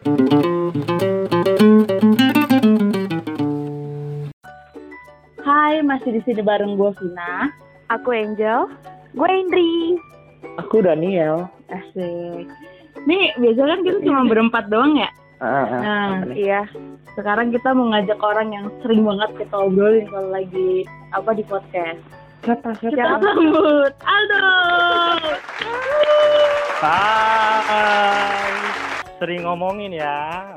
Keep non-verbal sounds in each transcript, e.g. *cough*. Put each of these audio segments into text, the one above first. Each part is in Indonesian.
Hai, masih di sini bareng gue Vina. Aku Angel. Gue Indri. Aku Daniel. Asik. Nih, biasanya kan kita cuma berempat doang ya? Ah, ah, Nah, apa nih? Iya. sekarang kita mau ngajak orang yang sering banget kita obrolin kalau lagi apa di podcast. Siapa, Kita siapa? sambut Aldo. Hai. Sering ngomongin ya. *laughs*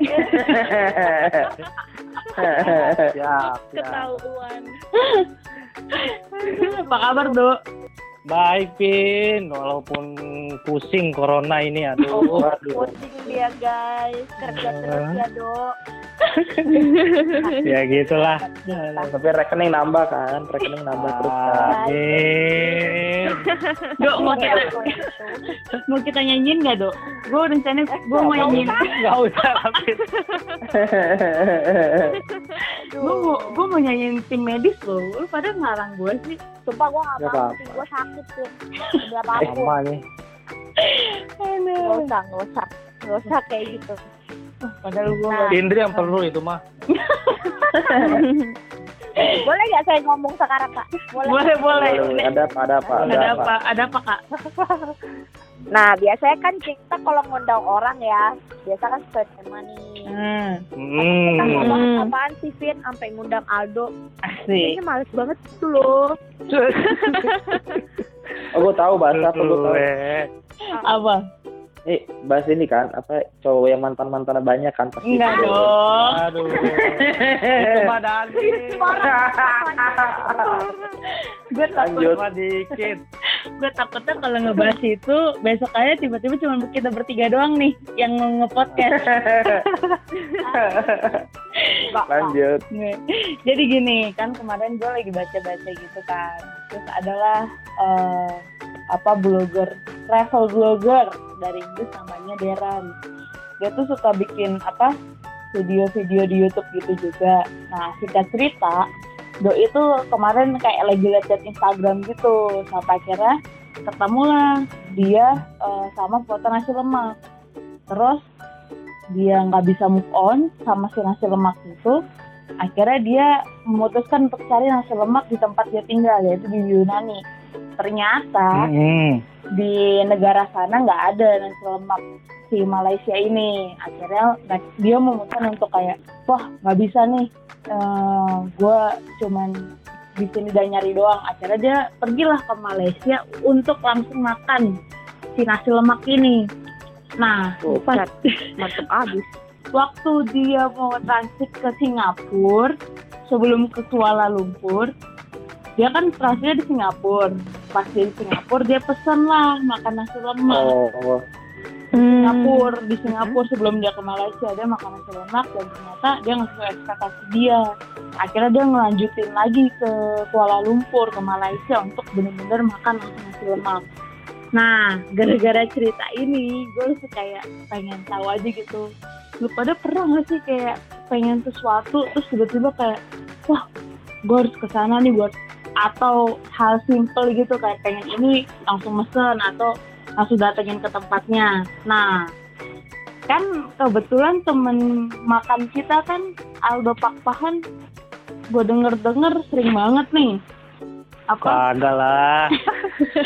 Siap, siap. Ketahuan. apa kabar, Dok? Baik, Pin. Walaupun pusing corona ini, aduh. aduh. Pusing dia guys. Kerja terus ya dok. *laughs* Ya gitulah. Tapi rekening nambah kan, rekening nambah terus kan. Amin. Dok, mau kita mau kita nyanyiin nggak, Dok? Gue rencananya gue mau nyanyiin. Gak usah, Pin. Gue mau gue mau nyanyiin tim medis loh. Lu pada ngarang gue sih. Sumpah gue gak Gak mau. apa-apa. Gue sakit sih. Udah *laughs* apa-apa. Sama nih. Gak usah, gak usah. Gak usah kayak gitu. Padahal gue Nah. Indri yang perlu itu mah. *laughs* Boleh gak saya ngomong sekarang kak? Boleh. boleh boleh. Boleh, Ada apa, ada apa, Ada apa? Ada apa kak? *laughs* Nah biasanya kan kita kalau ngundang orang ya. Biasa kan sesuai tema nih. Hmm, Hmm. Nah, ngomong Hmm. apaan sih Vin sampai ngundang Aldo? asik. Kayaknya males banget gitu loh. *laughs* Oh, gue tahu bahasa apa, gue tahu. Gue. Apa? Eh, bahas ini kan, apa cowok yang mantan-mantannya banyak kan pasti. Enggak dong. Aduh. Itu Dani. Gue takut, dikit. gue takutnya kalau ngebahas itu besok aja tiba-tiba cuma kita bertiga doang nih yang nge-podcast. *laughs* Lanjut. Jadi gini kan kemarin gue lagi baca-baca gitu kan. Terus adalah eh, apa blogger travel blogger dari Inggris namanya Deran. Dia tuh suka bikin apa video-video di YouTube gitu juga. Nah singkat cerita, Do itu kemarin kayak lagi liat chat Instagram gitu. Sampai akhirnya ketemulah dia eh, sama foto nasi lemak. Terus dia nggak bisa move on sama si nasi lemak itu akhirnya dia memutuskan untuk cari nasi lemak di tempat dia tinggal yaitu di Yunani ternyata Hmm. di negara sana nggak ada nasi lemak si Malaysia ini akhirnya nah, dia memutuskan untuk kayak wah nggak bisa nih gue cuman di sini udah nyari doang akhirnya dia pergilah ke Malaysia untuk langsung makan si nasi lemak ini nah Oh, pas Mantep abis. *laughs* waktu dia mau transit ke Singapura sebelum ke Kuala Lumpur dia kan transitnya di Singapura. Pas dia di Singapura dia pesen lah makan nasi lemak. Oh, oh. Singapura di Singapura sebelum dia ke Malaysia dia makan nasi lemak dan ternyata dia nggak sesuai ekspektasi dia. Akhirnya dia ngelanjutin lagi ke Kuala Lumpur ke Malaysia untuk bener-bener makan nasi lemak. Nah gara-gara cerita ini gue langsung kayak pengen tahu aja gitu. Lu pada pernah nggak sih kayak pengen sesuatu terus tiba-tiba kayak wah gue harus ke sana nih buat atau hal simple gitu kayak pengen ini langsung mesen atau langsung datengin ke tempatnya. Nah, kan kebetulan temen makan kita kan Aldo Pakpahan, gue denger-denger sering banget nih. Apa Kagak lah.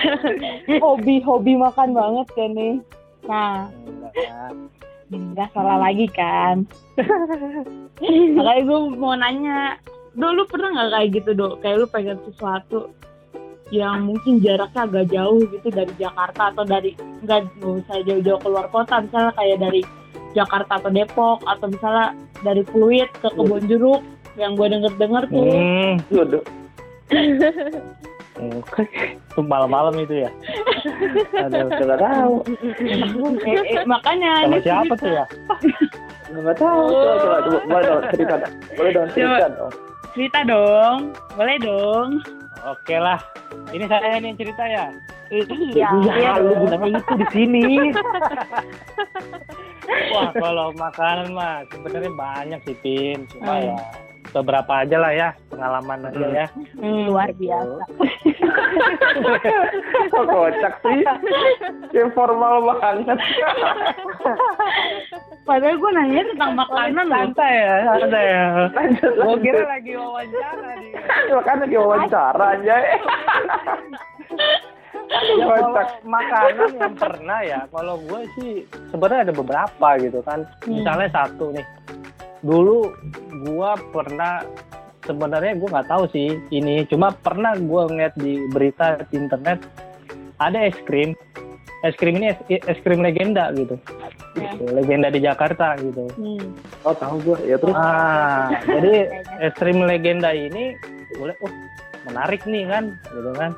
*laughs* hobi-hobi makan banget kan nih. Nah, nggak salah lagi kan. *laughs* Makanya gue mau nanya, Do lu pernah nggak kayak gitu Do? Kayak lu pengen sesuatu yang mungkin jaraknya agak jauh gitu dari Jakarta atau dari nggak nggak usah jauh-jauh keluar kota misalnya kayak dari Jakarta atau Depok atau misalnya dari Pluit ke Kebon Jeruk yang gue denger-denger tuh Hmm. *laughs* Oke. Itu malam-malam itu ya. Aduh, nggak tahu. Eh, eh, makanya Sama ini siapa tuh ya? Nggak tahu. Coba, coba, coba. Boleh dong cerita. Boleh dong cerita dong. Cerita dong boleh dong Oke lah. Ini saya nih yang cerita ya. Iya. Iya, lu gunanya itu di sini. *laughs* Wah, kalau makanan mah sebenarnya banyak sih, Pin. Cuma Hmm. ya beberapa aja lah ya pengalaman aja ya. Hmm, Luar biasa. Kok kocak sih? Kayak formal banget. Padahal gue nanya tentang makanan loh. santai ya santai ya Lanjut, gue lanjut. kira lagi wawancara nih Makanya lagi wawancara aja. ya kalau Kocak. makanan yang pernah ya kalau gue sih sebenarnya ada beberapa gitu kan misalnya satu nih dulu gue pernah sebenarnya gue nggak tahu sih ini cuma pernah gue ngeliat di berita di internet ada es krim es krim ini es, es krim legenda gitu Ya. Gitu, legenda di Jakarta gitu Hmm. Oh tahu gue. Ya terus. Ah, jadi es krim legenda ini boleh, oh menarik nih kan, gitu kan.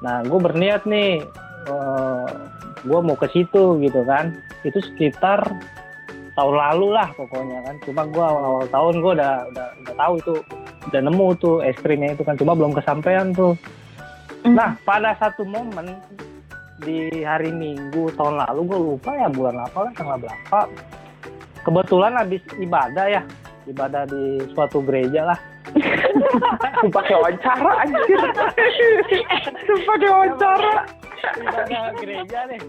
Nah, gue berniat nih, gue mau ke situ gitu kan. Itu sekitar tahun lalu lah pokoknya kan. Cuma gue awal-awal tahun gue udah, udah udah tahu itu, udah nemu tuh es krimnya itu kan. Cuma belum kesampaian tuh. Nah, pada satu momen di hari Minggu tahun lalu gue lupa ya bulan apa lah tanggal berapa kebetulan habis ibadah ya ibadah di suatu gereja lah *laughs* Sumpah kayak wawancara anjir. *laughs* Sumpah kayak wawancara. ibadah gereja deh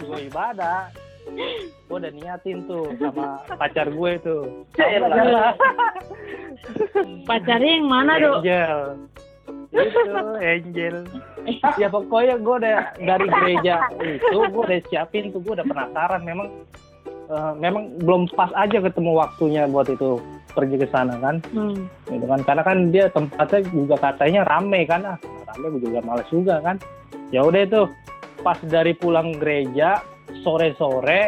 gue ibadah gue udah niatin tuh sama pacar gue tuh Yaelah. Pacarnya yang mana dok? Angel. Itu Angel. *laughs* Ya pokoknya gue udah dari gereja itu gue udah siapin tuh gue udah penasaran. Memang eh, memang belum pas aja ketemu waktunya buat itu pergi ke sana kan? Hmm. gitu kan? Karena kan dia tempatnya juga katanya rame kan? Ah rame gue juga males juga kan? Ya udah itu pas dari pulang gereja sore sore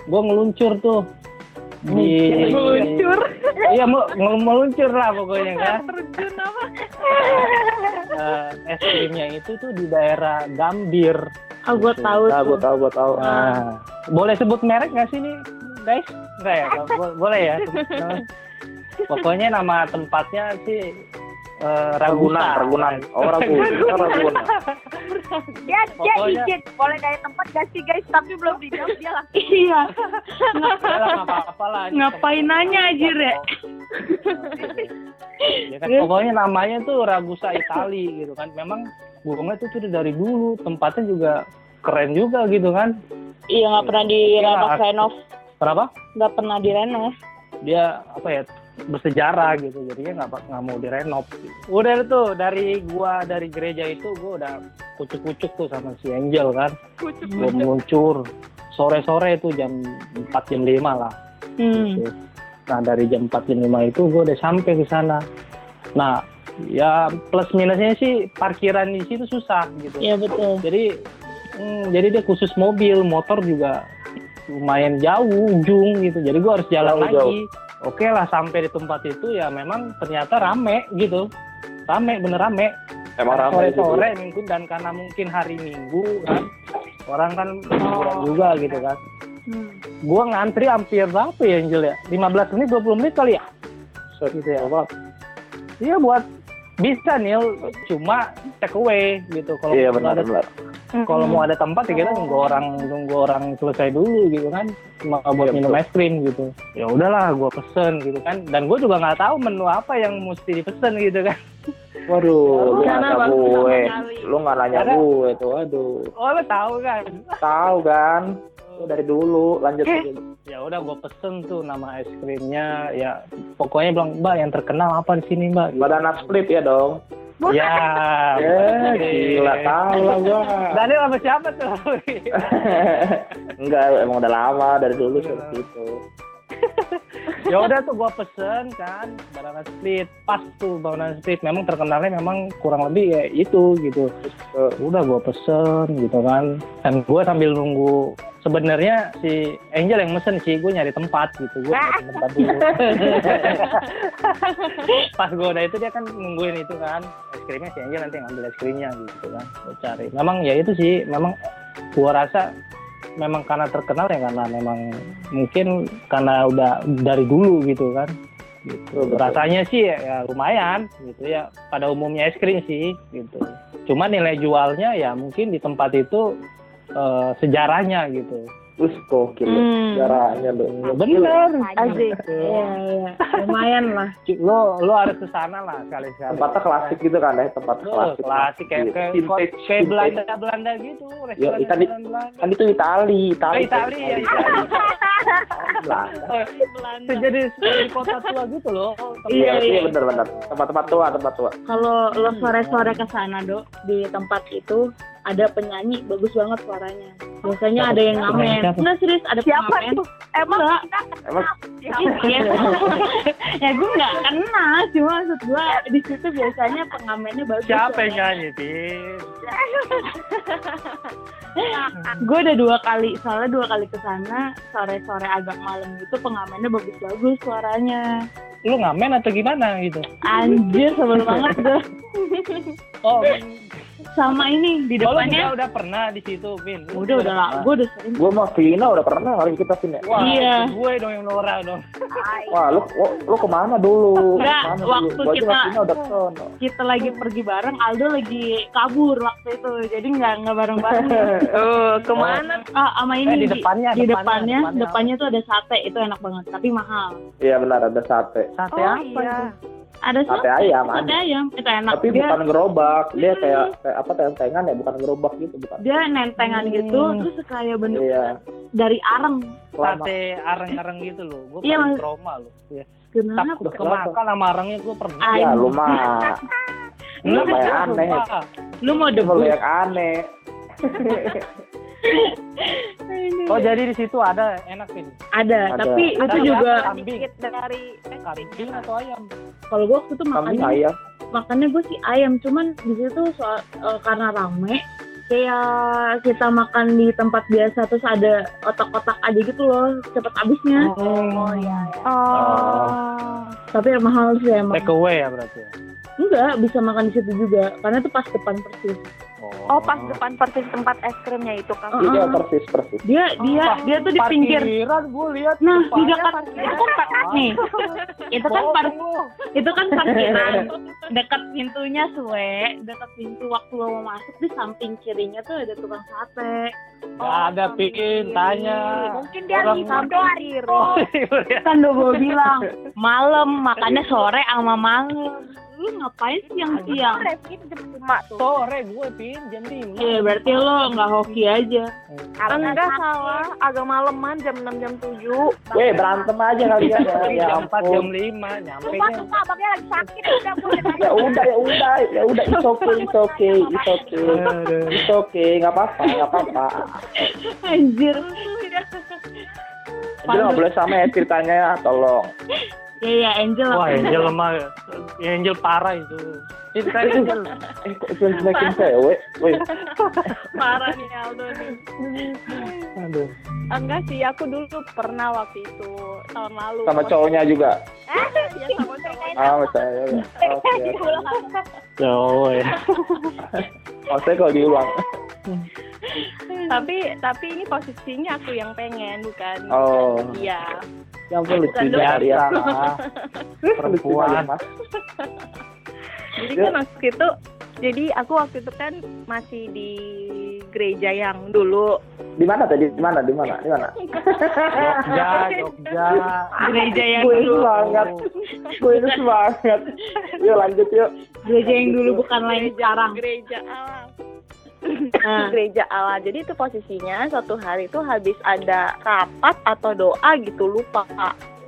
gue ngeluncur tuh di Meluncur. iya mau ngel- meluncur lah pokoknya kan Terjun apa? Eh, es krimnya itu tuh di daerah Gambir Oh gue tahu Nah, gue tuh. tahu, gue tahu. nah boleh sebut merek nggak sih nih guys nggak ya Bo- boleh ya *laughs* pokoknya nama tempatnya sih eh, Ragunan, Ragunan. Oh, Ragunan. *laughs* Oh, Ragunan. Dia dia izin boleh dari tempat gak sih guys tapi belum dijawab dia langsung *laughs* Iya. Ya apa-apa lah. Ngapain nanya aja ya? *laughs* Ya kan, pokoknya namanya tuh Ragusa Itali gitu kan. Memang burungnya tuh tuh dari dulu tempatnya juga keren juga gitu kan. Iya nggak pernah direnov Iya. renov. Kenapa? Nggak pernah direnov. Dia apa ya bersejarah gitu jadinya nggak nggak mau direnov udah tuh dari gua dari gereja itu gua udah kucuk-kucuk tuh sama si Angel kan gua meluncur sore-sore itu jam 4 jam 5 lah Hmm. Nah dari jam 4 jam 5 itu gue udah sampai ke sana. Nah ya plus minusnya sih parkiran di situ susah gitu. Iya betul. Jadi hmm, jadi dia khusus mobil, motor juga lumayan jauh ujung gitu. Jadi gue harus jalan Jauh, lagi. Oke lah sampai di tempat itu ya memang ternyata rame gitu. Rame bener rame. Emang ramai sore gitu. sore minggu dan karena mungkin hari minggu kan orang kan liburan juga gitu kan. Hmm. Gua ngantri hampir berapa ya Angel ya? 15 menit 20 menit kali ya? gitu ya. Iya buat bisa nih cuma take away gitu kalau Iya benar ada benar. Kalau mau ada tempat ya kita nunggu orang nunggu orang selesai dulu gitu kan. Cuma buat Iya, minum es krim gitu. Ya udahlah gua pesen gitu kan. Dan gue juga nggak tahu menu apa yang mesti dipesen gitu kan. Waduh, lu Karena nanya gue. Lu nggak nanya Karena- gue tuh, aduh. oh lo tahu kan? Tahu kan? Lu dari dulu, lanjut aja. Ya udah gue pesen tuh nama es krimnya ya pokoknya bilang mbak yang terkenal apa di sini mbak? Banana split ya dong. ya Eh, gila tahu lah gua. *laughs* Daniel sama siapa tuh? *laughs* Enggak, emang udah lama dari dulu seperti itu. *laughs* ya udah tuh gua pesen kan banana split pas tuh banana split. Memang terkenalnya memang kurang lebih ya itu gitu. Eh, udah gua pesen gitu kan. Dan gua sambil nunggu sebenarnya si Angel yang mesen sih gue nyari tempat gitu. Gue nyari *laughs* tempat dulu. *laughs* Pas gue udah itu dia kan nungguin itu kan. Es krimnya si Angel nanti ngambil es krimnya gitu kan gue cari. Memang ya itu sih memang gua rasa memang karena terkenal ya karena memang mungkin karena udah dari dulu gitu kan. Gitu. Betul, rasanya sih ya, ya lumayan gitu ya. Pada umumnya es krim sih gitu. Cuma nilai jualnya ya mungkin di tempat itu eh, sejarahnya gitu Wih, gokil. Hmm. Caranya lu. Bener. Asik. Iya, iya. Lumayan lah. Lo lo harus ke sana lah sekali sekali. Tempatnya klasik gitu kan ya, tempat Lo klasik. klasik kayak kayak Vintage, kayak vintage. Belanda Belanda gitu. Restoran di- Belanda. Kan itu Itali, Itali. Oh, Itali, ya, Itali. Lah. Oh, jadi seperti kota tua gitu loh. Iya, Iya, iya iya. bener bener. Tempat-tempat tua, tempat tua. Kalau lo sore-sore ke sana, Dok, di tempat itu ada penyanyi bagus banget suaranya. Biasanya ada yang ngamen. Nggak serius, ada Siapa pengamen. tuh? Emang Enggak. kita Emang Iya. *laughs* ya gue nggak kenal, cuma maksud gue di situ biasanya pengamennya bagus. Siapa yang nyanyi, Tin? *laughs* Gue udah dua kali, soalnya dua kali ke sana sore-sore agak malam gitu pengamennya bagus-bagus suaranya. Lu ngamen atau gimana gitu? Anjir, sebel banget gue. Oh, *laughs* Sama ini di oh, depannya. juga udah pernah di situ, Vin. Udah udah lah, gue udah sering. Gua mah Vina udah pernah kali kita Vina. Wah, Iya. gue dong yang Nora dong. Wah, lu lu, lu ke mana dulu? Enggak, Ke mana waktu dulu? Kita- udah kesono. Kita lagi pergi bareng, Aldo lagi kabur waktu itu, jadi nggak nggak bareng-bareng. *laughs* Oh, ke mana? Ah, sama ini Eh, di depannya, di depannya, depannya, depannya. depannya tuh ada sate, itu enak banget, tapi mahal. Iya benar ada sate. Sate Oh apa iya. itu? Ada Sate ayam sate ada. ayam, itu enak. Tapi dia, bukan gerobak, dia kayak kayak apa tentengan ya, bukan gerobak gitu, bukan. dia nentengan gitu, Hmm. terus kayak bentuk Iya, dari areng. Sate areng-areng gitu loh. Gue Iya, paling trauma loh. Iya. Kenapa? Takut kemakan sama arengnya gue pernah. Ah, Ya lu mah, *laughs* lu mah yang aneh. Lu mau Lu debus? yang aneh. *laughs* Oh jadi di situ ada enak Vin. Ada, Ada. tapi Ada itu juga Kambing. Dari Kambing atau ayam? kalau gue waktu itu Kambing makannya ayam. makannya gue sih ayam, cuman di situ soal eh, karena rame kayak kita makan di tempat biasa terus ada otak-otak aja gitu loh cepet habisnya Oh iya. iya. oh. tapi mahal sih emang Take away ya berarti. ya? enggak bisa makan di situ juga karena itu pas depan persis Oh, pas depan persis tempat es krimnya itu kan. Oh. Iya persis persis. dia dia dia tuh di pinggir Parkiran gue lihat. nah di dekat *laughs* itu kan par- nih itu kan par itu kan parkiran *laughs* dekat pintunya suwe dekat pintu waktu lo mau masuk di samping kirinya tuh ada tukang sate Gak ada Pin, tanya. Mungkin dia Orang di mana? parkir. *laughs* Oh, iya. kan udah gue bilang malam makannya sore sama malam lu ngapain siang-siang Revin jam lima tuh. Sore gue Pin, jam lima. Iya berarti lo nggak hoki aja Enggak salah, agak maleman jam 6 jam 7. Weh berantem aja kalian *laughs* ya. Ya jam 4, jam. 5, nyampe Sumpah, sumpah, abangnya lagi sakit. Udah. *laughs* Ya udah ya udah ya udah it's okay it's okay it's okay it's okay nggak apa-apa nggak apa-apa. anjir Jadi nggak boleh sama ya ceritanya ya, tolong. ya ya Angel Wah, Angel lemah. Angel parah itu. Ceritain Angel. Eh *laughs* kok itu semakin cewek? Weh parah nih Aldo nih Aduh. Enggak sih, aku dulu pernah waktu itu tahun lalu. sama cowoknya juga. Iya, sama cowok. Ah saya ya. Oke. Jauh ya. Oh saya kalau diulang. *laughs* tapi tapi ini posisinya aku yang pengen bukan Oh. iya Ya ampun lucu Bukan juga Biasa ya. *laughs* Perempuan. Mas. jadi Ya. kan waktu itu jadi aku waktu itu kan masih di gereja yang dulu Di mana tadi? Di mana? Di mana? Di mana? Jogja, *laughs* Jogja. gereja yang Gue dulu semangat. Gue ini semangat. Yuk lanjut yuk. gereja yang dulu bukan lain sekarang gereja Allah Nah. gereja Allah jadi itu posisinya suatu hari itu habis ada rapat atau doa gitu lupa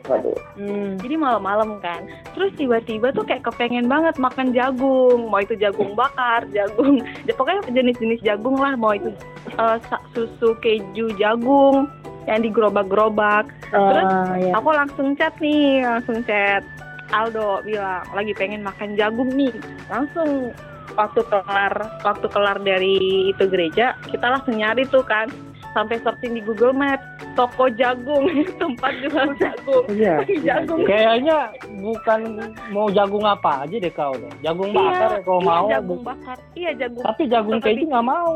Waduh. Hmm. jadi malam-malam kan terus tiba-tiba tuh kayak kepengen banget makan jagung mau itu jagung bakar jagung ya, pokoknya jenis-jenis jagung lah mau itu sa- susu keju jagung yang digerobak-gerobak terus Ah, ya. aku langsung chat nih langsung chat Aldo bilang lagi pengen makan jagung nih langsung waktu kelar waktu kelar dari itu gereja kita langsung nyari tuh kan sampai searching di Google Maps toko jagung *laughs* tempat jual jagung Iya. jagung Kayaknya bukan mau jagung apa aja deh kau deh. Jagung Iya, bakar ya kalau iya, mau. jagung bakar iya jagung Tapi jagung keju nggak mau.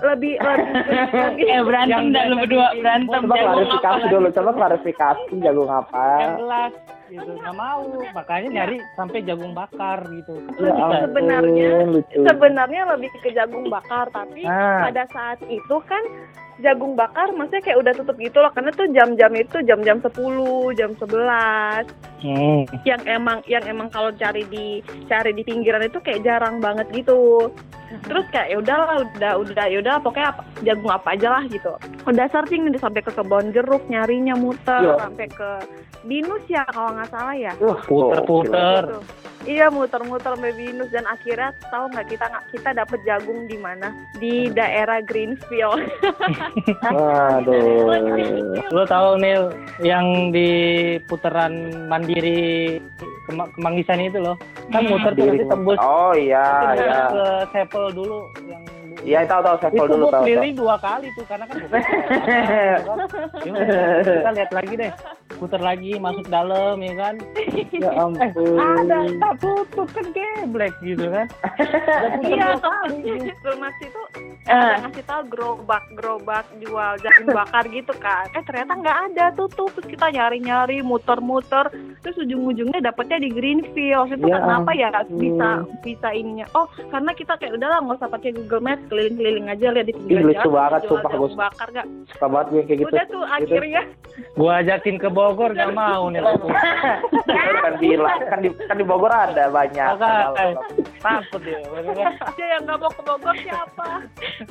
lebih lebih *laughs* eh berantem dah lu berdua berantem Coba jagung apa klarifikasi dulu. Coba klarifikasi jagung apa? Yang gelas. Gitu. Nggak mau. Makanya nyari sampai jagung bakar gitu. Ya Sebenarnya- lucu. sebenarnya lebih ke jagung bakar tapi Ah. pada saat itu kan jagung bakar maksudnya kayak udah tutup gitu loh karena tuh jam-jam itu jam-jam 10, jam 11 hmm. yang emang yang emang kalau cari di cari di pinggiran itu kayak jarang banget gitu. Terus kayak ya udahlah udah udah ya udah pokoknya apa, jagung apa aja lah gitu. Udah searching nih sampai ke kebon jeruk nyarinya muter Iya. sampai ke binus ya kalau nggak salah ya Wah, puter-puter Gitu. Iya muter-muter sampai binus dan akhirnya tahu nggak kita nggak kita dapet jagung di mana di daerah Greenfield. *laughs* Aduh. lo tahu Nil yang di putaran mandiri Kema- Kemanggisan itu loh kan Hmm. muter tuh nanti tembus Oh iya, ke, iya. ke Sepel dulu yang Iya, tahu tahu saya itu dulu tahu. keliling dua kali tuh karena kan bukan *laughs* kita lihat lagi deh. Putar lagi masuk dalam ya kan? *laughs* Ya ampun. ada tak tutup kan geblek gitu kan? Iya, Termas itu Eh. ada ngasih tahu gerobak gerobak jual jagung bakar gitu kan. Eh ternyata nggak ada tutup. Terus kita nyari nyari muter muter terus ujung ujungnya dapetnya di Greenfield. Itu Ya kenapa ya bisa bisa ininya. Oh karena kita kayak udahlah nggak usah pakai Google Maps keliling keliling aja lihat di Ih, pinggir lucu jalan, banget, jual sumpah, Gus. bakar gak Suka banget gue kayak gitu. udah tuh akhirnya gua ajakin ke Bogor gak mau nih kan bilang kan di kan di Bogor ada banyak. Eh, takut ya bener kan? dia yang nggak mau ke Bogor siapa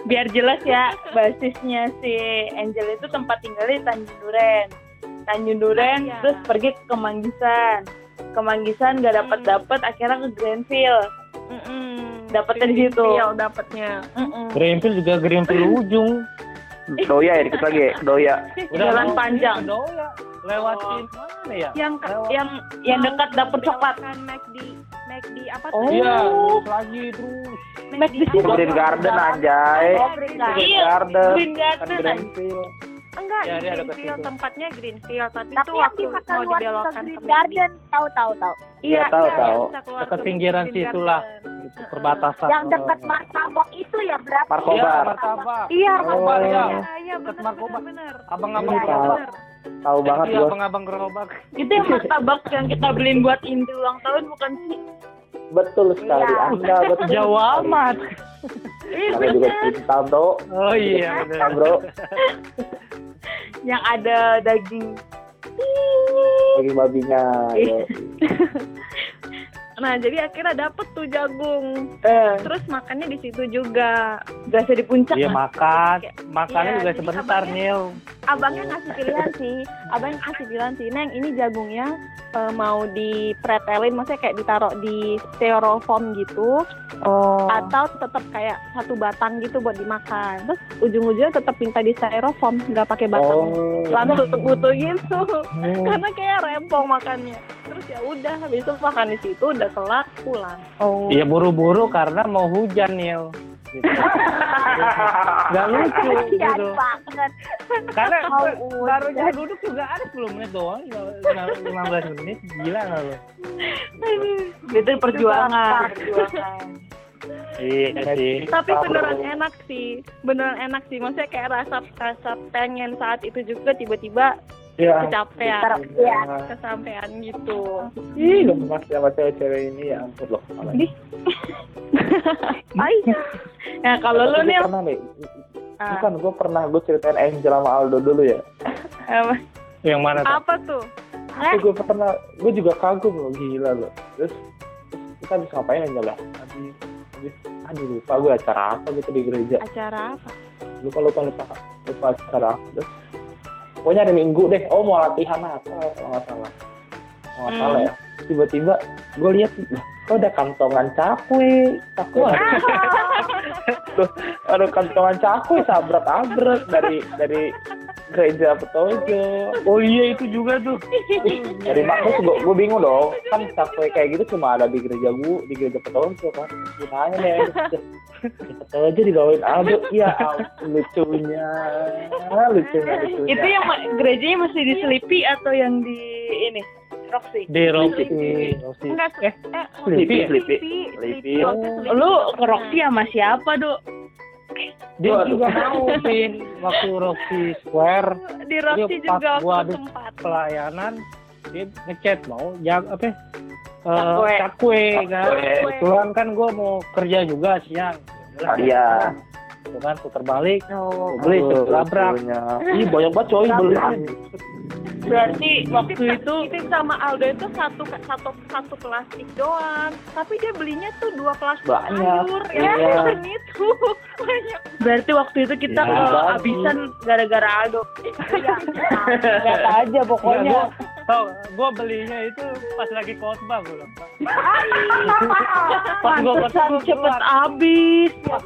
biar jelas ya basisnya si Angel itu tempat tinggalnya di Tanjung Duren Tanjung Duren Iya. terus pergi ke Kemanggisan Kemanggisan gak dapet dapet akhirnya ke Greenfield Mm-mm. Dapetnya di situ. Greenfield dapetnya. Greenfield juga Greenfield *laughs* ujung Doya ya dikit lagi, Doya. Jalan mau panjang. Doya lewatin mana ya yang Lewat. yang yang dekat dapur coklat kan McD McD apa Oh. tuh iya terus lagi terus Mac di apa? situ. Green Garden anjay. Oh, Green Garden. Green Iya, Garden. Green Kan Garden. Greenfield. Enggak Ya, di Greenfield tempatnya Greenfield tapi, Tapi tuh yang waktu di mau dibelokkan ke Green. Garden, tahu tahu tahu. iya Iya, tahu, iya, tahu. ke pinggiran Green situ Garden. lah gitu, perbatasan Yang dekat martabak itu ya berarti. Iya, Markobar. martabak. iya Markobar, Oh. ya. iya iya Dekat Markobar. benar Abang-abang Iya, gerobak. Tahu banget Iya, gue. abang-abang gerobak. itu yang martabak yang kita beliin buat inti ulang tahun bukan sih Betul sekali. Iya. Anda betul. *laughs* Sekali. amat. Ih, Kalian juga cinta, Bro. Oh iya, Cinta. Bro. yang ada daging Bagi babinya. Iya. Yo. nah jadi akhirnya dapet tuh jagung eh terus makannya di situ juga berasa di puncak Iya kan? makan, makannya Iya, juga sebentar abangnya- Nil. abangnya ngasih pilihan sih abangnya ngasih pilihan sih neng ini jagungnya eh, mau dipretelin maksudnya kayak ditaruh di styrofoam gitu oh. atau tetap kayak satu batang gitu buat dimakan. Terus ujung-ujungnya tetap minta di styrofoam nggak pakai batang. Oh. langsung tutup gitu. Hmm. *laughs* karena kayak rempong makannya. Terus ya udah habis itu makan di situ udah kelar pulang. Oh. Iya buru-buru karena mau hujan Nil. Gitu. Gak lucu gitu. banget. Karena baru duduk juga ada 10 menit doang, 15 menit. Gila gak lu? itu perjuangan perjuangan Iya sih. tapi beneran enak sih beneran enak sih maksudnya kayak rasa rasa pengen saat itu juga tiba-tiba Ya. kecapean Iya. kesampean gitu Ih, lemas sama cewek-cewek ini ya ampun loh. Ih. nah kalau lu nih pernah nih. Ah. Bukan, gue pernah gue ceritain Angel sama Aldo dulu ya. apa Yang mana tuh? apa tuh Tapi gue pernah, gue juga kagum loh, gila loh. Terus kita habis ngapain Angel ya? Habis, habis, aduh lupa gue acara apa gitu di gereja. acara apa Lupa lupa lupa lupa acara apa. Terus, pokoknya hari Minggu deh. Oh mau latihan apa? Kalau nggak salah. Kalau nggak salah ya. Tiba-tiba gue lihat, "Lah, kok ada kantongan cakwe, cakwe. *laughs* Tuh, ada kantongan cakwe sabrak-abrak dari dari gereja Petojo. Oh iya itu juga tuh. dari makmus gue gue bingung dong kan cakwe kayak gitu cuma ada di gereja gue di gereja Petojo kan nih di Petojo digawain Aldo ya ampun, lucunya lucunya lucunya itu yang gerejanya masih di Sleepy atau yang di ini Roxy Di Roxy. Sleepy. Roxy. enggak Eh, eh Sleepy, Sleepy, Sleepy. Sleepy. Sleepy. Waktu Sleepy. lu ke Roxy sama siapa dok dia Waduh. juga mau pin waktu Roxy Square di Roxy Dia pas juga gua tempat pelayanan dia ngechat mau jak apa eh, Cakwe. kan Cakwe. kebetulan kan gue mau kerja juga siang Ya udah, Iya. Tuh kan putar balik Oh, beli labrak. Ih, banyak banget coy beli. Berarti waktu itu Titik sama Aldo itu satu satu satu plastik doang, tapi dia belinya tuh dua plastik Banyak. sayur Iya. ya dan itu *laughs* banyak. berarti waktu itu kita Ya, kehabisan gara-gara Aldo. Iya. Lihat aja pokoknya. gue tau gue belinya itu pas lagi khotbah gue lupa pas gue Pantesan cepet habis. Ya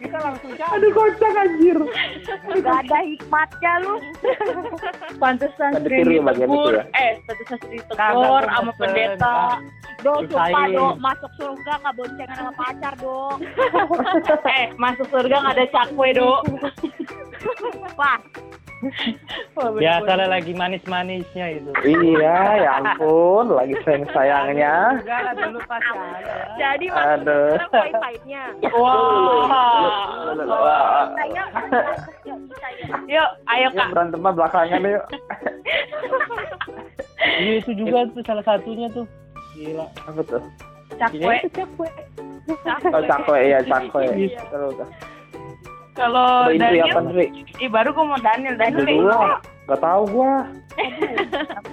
kita langsung cari Aduh kocak anjir. Gak ada hikmatnya lu. Pantesan Kan itu ditegur. ya? Eh, pantesan sering Kagak ditegur sama pendeta. Do, sumpah do, masuk surga gak boncengan sama pacar do. *laughs* eh, masuk surga nggak ada cakwe, Do. *laughs* Wah, biasa lagi manis-manisnya itu Iya, ya ampun, lagi sayang sayangnya. enggak lah dulu pas ada Jadi sekarang pahit-pahitnya. Wah. Yuk, ayo Kak. berantem mah belakangan yuk. iya itu juga tuh salah satunya tuh gila Apa tuh? Cakwe. Oh, cakwe, iya cakwe. Terus. Kalau Indri Daniel, apa ih baru gue mau Daniel. Daniel dulu lah. Gak tau gua.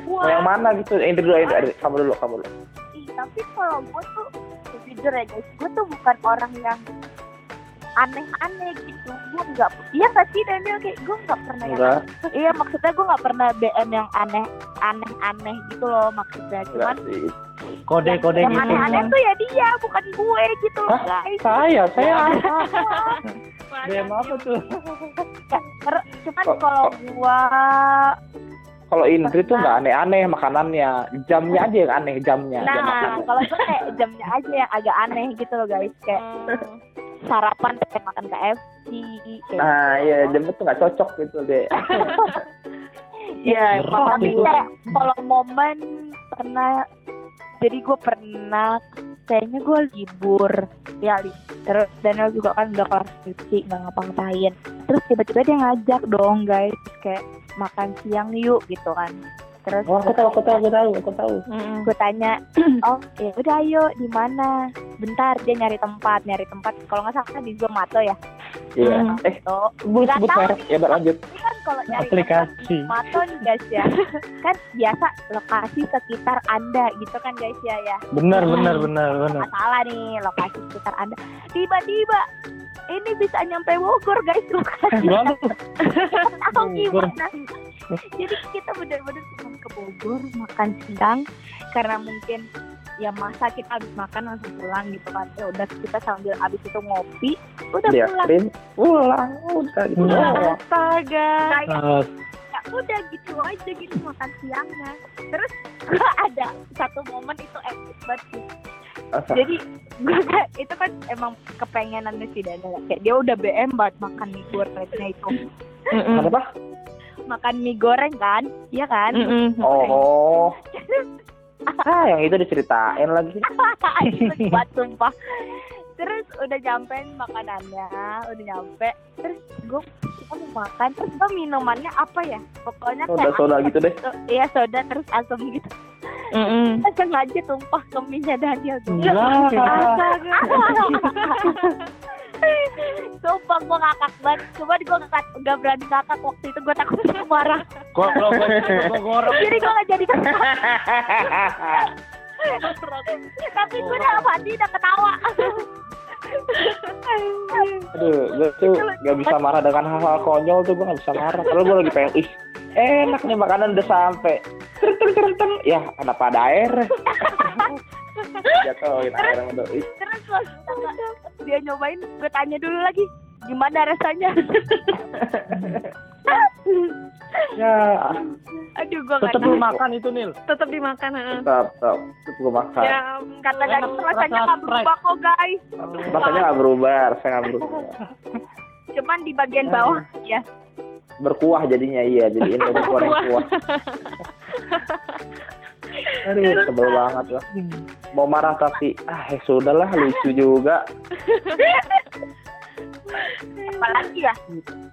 Mau yang mana gitu? Indri dulu, Indri. Indri. Kamu dulu, kamu dulu. Ih, tapi kalau gue tuh jujur ya guys, gue tuh bukan orang yang aneh-aneh gitu. Gue nggak, iya nggak sih Daniel? Kayak gue nggak pernah yang Iya maksudnya gue nggak pernah BM yang aneh aneh-aneh gitu loh maksudnya. Cuman sih. kode-kode yang gitu. aneh-aneh tuh ya dia bukan gue gitu loh Hah? guys. Saya, saya *laughs* apa? DM apa tuh? cuman kalau gua Kalau Indri tuh nggak aneh-aneh makanannya, jamnya aja yang aneh jamnya. jam nah makannya. kalau gue kayak jamnya aja yang agak aneh gitu loh guys. Kayak sarapan kayak makan KFC kayak Nah, iya jamnya tuh nggak cocok gitu deh. *laughs* Iya, tapi kayak kalau momen pernah jadi gue pernah kayaknya gue libur ya li terus Daniel juga kan udah kelas skripsi nggak ngapa-ngapain. Terus tiba-tiba dia ngajak dong guys kayak makan siang yuk gitu kan terus Oh, aku tahu, aku tahu, aku tahu, aku tahu. gue tanya *clears throat* oh ya udah ayo di mana? Bentar dia nyari tempat nyari tempat. Kalau nggak salah di Zomato ya? Iya. Hmm. Eh, tuh sebut sebut tahu merek. Ya, berlanjut. kan kalau nyari aplikasi. Zomato nih guys ya. *laughs* Kan biasa lokasi sekitar anda gitu kan guys ya ya. Benar benar benar benar. Salah nih lokasi sekitar anda. Tiba-tiba ini bisa nyampe Bogor guys *laughs* lokasi. Atau Bogor. gimana jadi kita benar-benar cuma ke Bogor makan siang karena mungkin ya masa kita habis makan langsung pulang gitu kan ya udah kita sambil habis itu ngopi udah Dia pulang print, pulang, udah gitu. Doang. Astaga. kayak eh, ya udah gitu aja gitu makan siangnya terus gua *laughs* ada satu momen itu epic banget sih Asa. jadi gue *laughs* itu kan emang kepengenannya si Daniel kayak dia udah BM banget makan mie gorengnya itu Apa? Makan mie goreng kan? Iya kan? Oh. Ah, yang itu diceritain lagi. *laughs* itu buat sumpah. Terus udah nyampein makanannya udah nyampe. Terus gue kita mau makan. Terus gue minumannya apa ya? Pokoknya kayak Soda-soda asam gitu. Deh. iya soda terus asam gitu. Sengaja *laughs* tumpah ke mie Daniel. Gila *laughs* Sumpah gue ngakak banget Cuma gue gak, gak berani ngakak Waktu itu gue takut dia marah gua goreng Jadi gue gak jadi *laughs* ketawa Tapi gue udah hati udah ketawa Aduh, gue tuh gak bisa marah dengan hal-hal konyol tuh gue gak bisa marah. Kalau gue lagi pengen, ih enak nih makanan udah sampai. Teng teng teng. Ya, kenapa ada air? *laughs* Jatuhin air sama doi. Terus pas dia nyobain Gue tanya dulu lagi Gimana rasanya *laughs* Ya, Aduh gue tetep lu makan itu nil Tetap dimakan. heeh. tetap, tetap. Tetap gue makan. Ya, Kata Dani rasanya rasa gak berubah kok guys Rasanya gak berubah, rasanya gak berubah. Cuman di bagian bawah ya Berkuah jadinya, iya. Jadi ini *laughs* berkuah kuah. *laughs* Aduh, sebel banget lah. Mau marah tapi, ah ya sudahlah, lucu juga. *laughs* Apalagi ya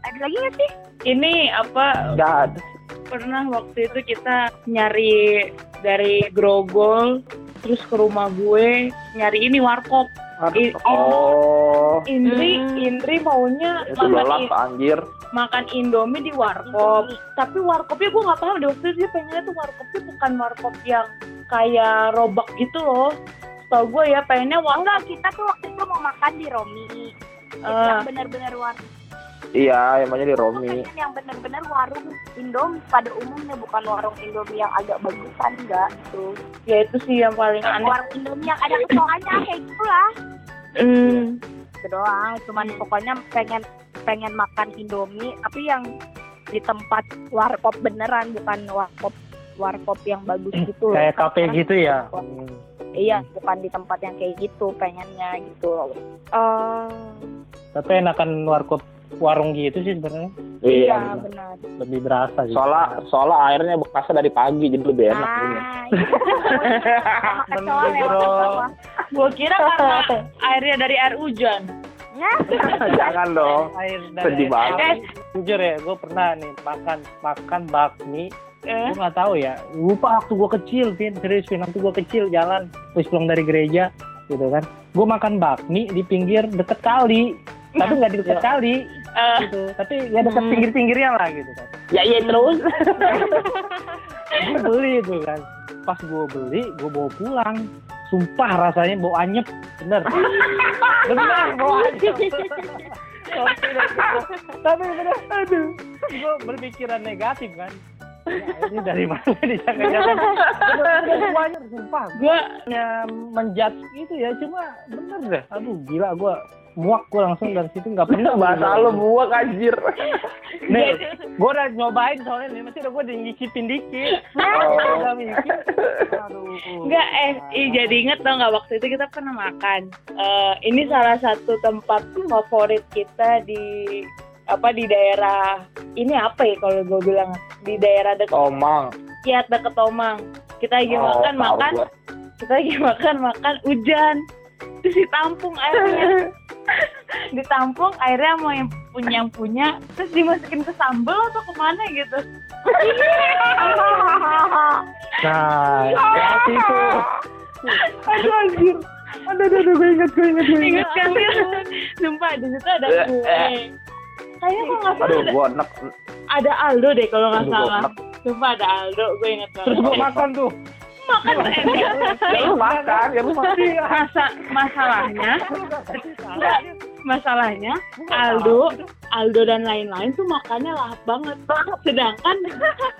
Ada lagi gak sih Ini apa Gak ada. pernah waktu itu kita nyari dari Grogol terus ke rumah gue nyari ini warkop I- Oh, Indri Hmm. Indri maunya itu makan, lelap i- anjir. makan Indomie di warkop tapi warkopnya gue nggak paham deh waktu itu dia pengennya tuh warkopnya bukan warkop yang kayak robak gitu loh tau gue ya pengennya warkop Enggak, kita tuh waktu itu mau makan di Romi. Eh. Yang benar-benar warung. Iya, emangnya di Romi. Yang benar-benar warung Indomie pada umumnya bukan warung Indomie yang agak bagusan enggak gitu. ya itu sih yang paling aneh Warung Indomie yang ada kecoanya kayak gitulah. Hmm. Itu doang, cuman pokoknya pengen pengen makan Indomie tapi yang di tempat warkop beneran bukan warkop warkop yang bagus gitu loh. Kayak kafe gitu ya. Iya, bukan di tempat yang kayak gitu pengennya gitu. Oh. Tapi enakan warkop warung gitu sih sebenarnya Iya. benar. lebih berasa sih. Soalnya soalnya airnya bekasnya dari pagi jadi lebih enak. ini. Ah, iya. *laughs* Bener, lewat bro. gue kira karena airnya dari air hujan *laughs* Jangan dong. Air Sedih banget. Eh, jujur ya, gue pernah nih makan makan bakmi. eh Gue nggak tahu ya. Lupa waktu gue kecil, Vin. Serius, Vin. Waktu gue kecil jalan, terus pulang dari gereja, gitu kan. Gue makan bakmi di pinggir deket kali. Tapi nggak deket kali, eh, gitu. Tapi ya deket pinggir-pinggirnya lah, gitu kan. Ya iya terus. *laughs* gue beli itu kan. Pas gue beli gue bawa pulang. Sumpah rasanya bau anyep. Bener. *laughs* Bener bau anyep. *laughs* Tapi bener. Aduh. Gue berpikiran negatif kan. Ya, ini dari mana nih? Jangan-jangan sumpah. Gue menjudge gitu ya. Cuma bener deh. Aduh gila gue muak gue langsung dari situ nggak pernah *laughs* Bahasa lo buak anjir. *laughs* nih gue udah nyobain soalnya nih masih udah gue udah nyicipin dikit Oh. udah mikir aduh Enggak, eh, ih, jadi inget tau nggak waktu itu kita pernah makan. Eh, ini salah satu tempat favorit kita di apa di daerah ini apa ya kalau gue bilang di daerah dekat Tomang. ya deket Tomang. Kita lagi Oh, makan makan, kita lagi makan makan hujan. Terus ditampung airnya. *laughs* *laughs* ditampung airnya mau yang punya yang punya terus dimasukin ke sambal atau ke mana gitu. Nah *laughs* seperti itu. Aduh anjir aduh. Aduh aduh gue inget gue inget gue inget kan? *laughs* Sumpah di situ ada Eh, gue eh. kayaknya kok nggak salah Aduh, ada, ada Aldo deh kalau nggak salah. sumpah ada Aldo gue inget terus gue makan tuh makan enak Ya lu makan, ya lu makan. Masa, masalahnya masalahnya Aldo Aldo dan lain-lain tuh makannya lahap banget sedangkan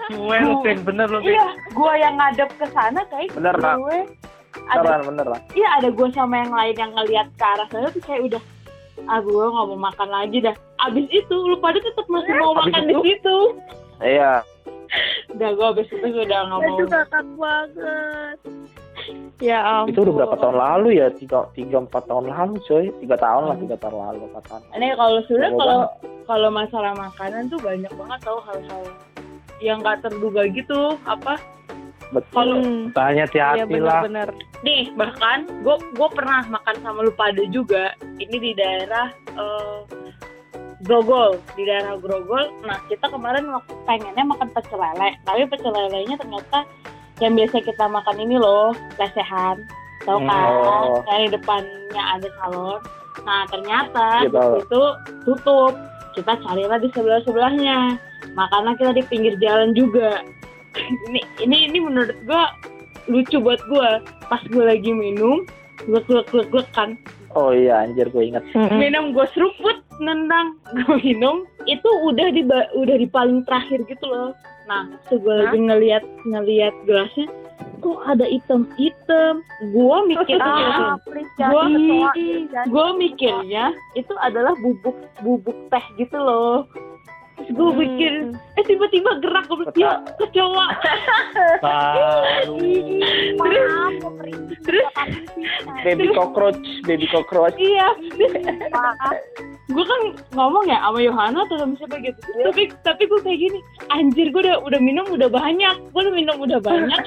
gue lu Vin, bener lu Vin. iya gue yang ngadep ke sana kayak Bener, gue ada Beneran, beneran. iya ada gue sama yang lain yang ngeliat ke arah sana tuh kayak udah ah gue nggak mau makan lagi dah abis itu lu pada tetap masih mau Abis makan di itu? situ Iya. Udah gue abis itu gue udah nggak mau kakak banget. ya ampun Itu udah berapa tahun lalu ya? Tiga, tiga empat tahun lalu, coy. Tiga tahun lah, tiga tahun lalu, empat tahun. ini kalau sudah kalau kalau masalah makanan tuh banyak banget tau hal-hal yang nggak terduga gitu apa Betul. kalau tanya Iya hati-hati lah bener-bener. Nih bahkan gue gue pernah makan sama lu pada juga. Ini di daerah eh, Grogol, di daerah Grogol. Nah kita kemarin waktu pengennya makan pecel lele, tapi pecel lelenya ternyata yang biasa kita makan ini loh lesehan, tau kan? oh. Di depannya ada salon. Nah ternyata Iya, situ tutup. Kita carilah di sebelah sebelahnya. Makanlah kita di pinggir jalan juga. *laughs* ini ini ini menurut gua lucu buat gua pas gua lagi minum glek glek glek kan Oh iya, anjir gue ingat. minum gua seruput nendang *laughs* gua minum. Itu udah di udah di paling terakhir gitu loh. Nah tuh gua lagi ngeliat ngeliat gelasnya kok ada item item gua mikir Ah, gue kecoa. mikirnya itu adalah bubuk bubuk teh gitu loh terus gue mikir eh tiba-tiba gerak gue bilang ya kecoa kerincing Terus- sih. *laughs* Baby cockroach, baby cockroach. iya gue kan ngomong ya sama Yohana atau sama siapa gitu. Tapi tapi gue kayak gini anjir gue udah udah minum udah banyak gue udah minum udah banyak. *laughs*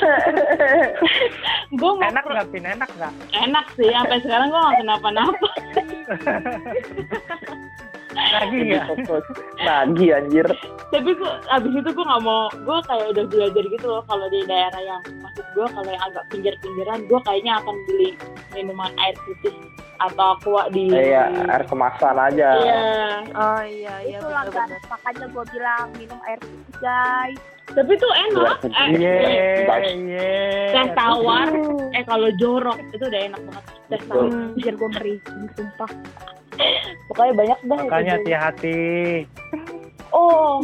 Gue mau enak nggak Vin enak nggak? Enak sih sampai sekarang gue gak kenapa-napa *laughs* lagi fokus. Lagi anjir. tapi gue abis itu gue nggak mau gue kayak udah belajar gitu loh kalau di daerah yang maksud gue kalau yang agak pinggir-pinggiran gue kayaknya akan beli minuman air putih atau aqua di Iya, air kemasan aja. Iya. Oh iya iya itu langganan makanya gue bilang minum air putih guys tapi tuh enak putih. eh, Iya, Bas. iya. teh tawar eh kalau jorok itu udah enak banget teh tawar hmm, biar gue merinding sumpah pokoknya banyak itu Makanya hati-hati. oh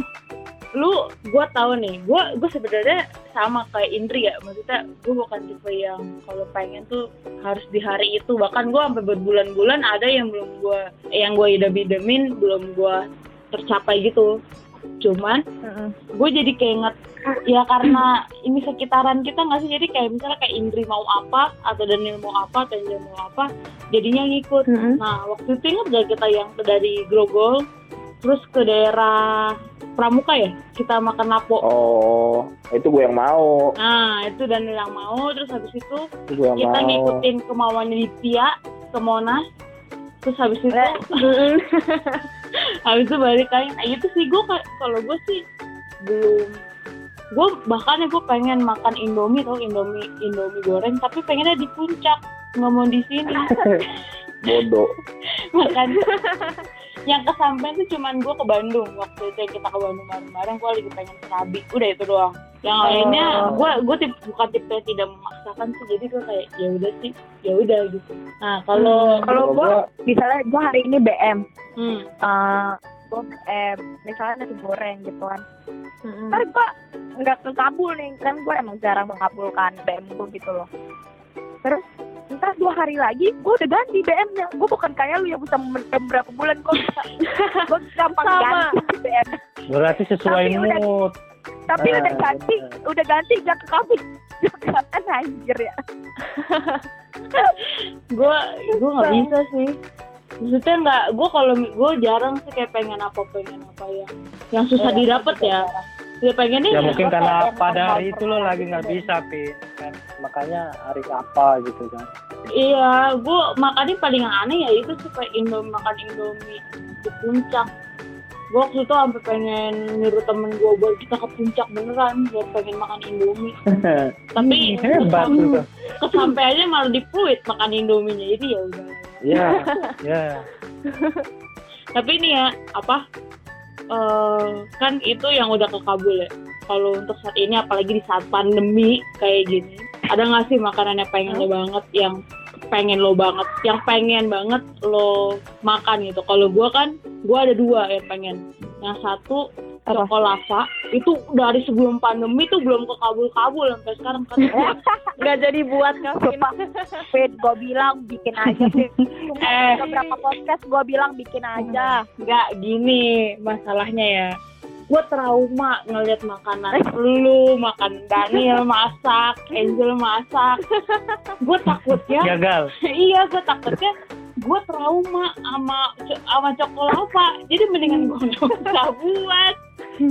lu gue tahu nih gue gue sebenarnya sama kayak Indri ya maksudnya gue bukan tipe yang kalau pengen tuh harus di hari itu bahkan gue sampai berbulan-bulan ada yang belum gue yang gue idam-idamin belum gue tercapai gitu cuman Mm-mm. gue jadi keinget ya karena ini sekitaran kita nggak sih jadi kayak misalnya kayak Indri mau apa atau Daniel mau apa atau Angel mau apa jadinya ngikut Mm-mm. nah waktu itu inget gak kita yang dari Grogol terus ke daerah Pramuka ya kita makan lapo Oh, itu gue yang mau. nah itu Daniel yang mau terus habis itu Itu gue yang kita mau. ngikutin kemauannya Ditya ke Monas terus habis itu *laughs* habis itu balik lagi. Nah itu sih gue kalau gue sih belum gue bahkan ya gue pengen makan Indomie tau Indomie Indomie goreng tapi pengennya di puncak nggak mau di sini. *laughs* Bodoh. makan yang kesampaian tuh cuman gue ke Bandung waktu itu yang kita ke Bandung bareng-bareng gue lagi pengen serabi udah itu doang. Yang lainnya gue gue tipe, bukan tipe yang tidak memaksakan sih jadi gue kayak ya udah sih ya udah gitu. Nah kalau kalau gue misalnya gue hari ini BM hmm, uh, gue BM misalnya nasi goreng gitu kan. Ntar gue nggak kekabul nih kan gue emang jarang mengabulkan BM gue gitu loh. Terus ntar dua hari lagi gue udah ganti BM-nya gue bukan kayak lu yang bisa mendem berapa bulan gue bisa *laughs* gue gampang Sama. ganti BM Berarti sesuai Tapi udah- mood. tapi Ah, udah ganti bener. udah ganti gak kekabul juga kan anjir ya. *laughs* Gue gue nggak bisa sih. Maksudnya nggak gue kalau gue jarang sih kayak pengen apa pengen apa yang yang susah didapat ya ya Ya ya mungkin Gua karena pada hari itu lo lagi nggak bisa, Pin. Kan makanya hari apa gitu kan. iya gue makannya paling aneh ya itu sih kayak indomie makan indomie di puncak gue waktu itu sampai pengen nyuruh temen gue buat kita ke puncak beneran buat pengen makan indomie *laughs* tapi Hebat kesam- itu. kesampaiannya malah di Pluit makan indominya jadi ya udah Iya. *laughs* Ya. tapi ini ya apa eh kan itu yang udah ke Kabul ya. Kalau untuk saat ini apalagi di saat pandemi kayak gini. Ada nggak sih makanan yang pengen lo banget yang pengen lo banget yang pengen banget lo makan gitu? Kalau gua kan gua ada dua yang pengen. Yang satu Apa? Chocolava itu dari sebelum pandemi tuh belum ke kabul-kabul sampai sekarang kan? *laughs* Nggak jadi buat Kevin Fit, gue bilang bikin aja. *laughs* Eh. beberapa podcast gue bilang bikin aja. nggak gini masalahnya ya. Gue trauma ngeliat makanan lu makan Daniel masak Angel masak. Gue takutnya Gagal. *laughs* iya gue takutnya gue trauma sama sama cokolava jadi mendingan gue nggak bisa buat *laughs*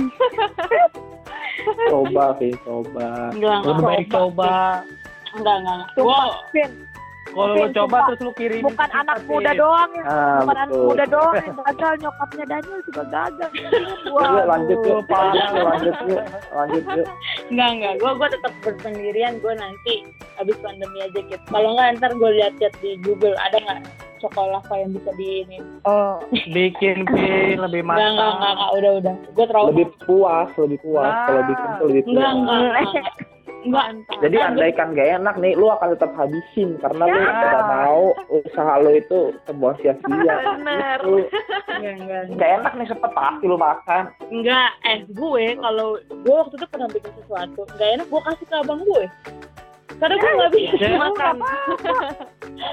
Coba, Vin, coba. enggak Lebih baik coba. enggak enggak Sumpah, Fit, Kalau lo coba terus lo kirim. bukan anak muda doang ya. Ah, bukan anak muda doang yang gagal. Nyokapnya Daniel juga gagal. Gua. Yuk, lanjut yuk, lanjut yuk, lanjut yuk, lanjut yuk. enggak enggak gue gue tetap bersendirian gue nanti habis pandemi aja gitu kalau enggak ntar gue lihat-lihat di Google ada nggak cokolava yang bisa di ini Oh, Bikin *laughs* pin lebih enggak enggak enggak, enggak, udah udah gue trauma Lebih puas, lebih puas. Nah. Kalau bikin tuh lebih enggak puas. enggak enggak enggak Jadi Enggak, andaikan gak enak nih, lu akan tetap habisin karena lu Ya. tidak mau usaha lu itu terbuang sia-sia. Bener. Gitu. enggak enggak Gak enak nih sepet pasti lu makan. enggak eh gue kalau gue waktu itu pernah bikin sesuatu enggak enak gue kasih ke abang gue karena gue nggak bisa. Ya. makan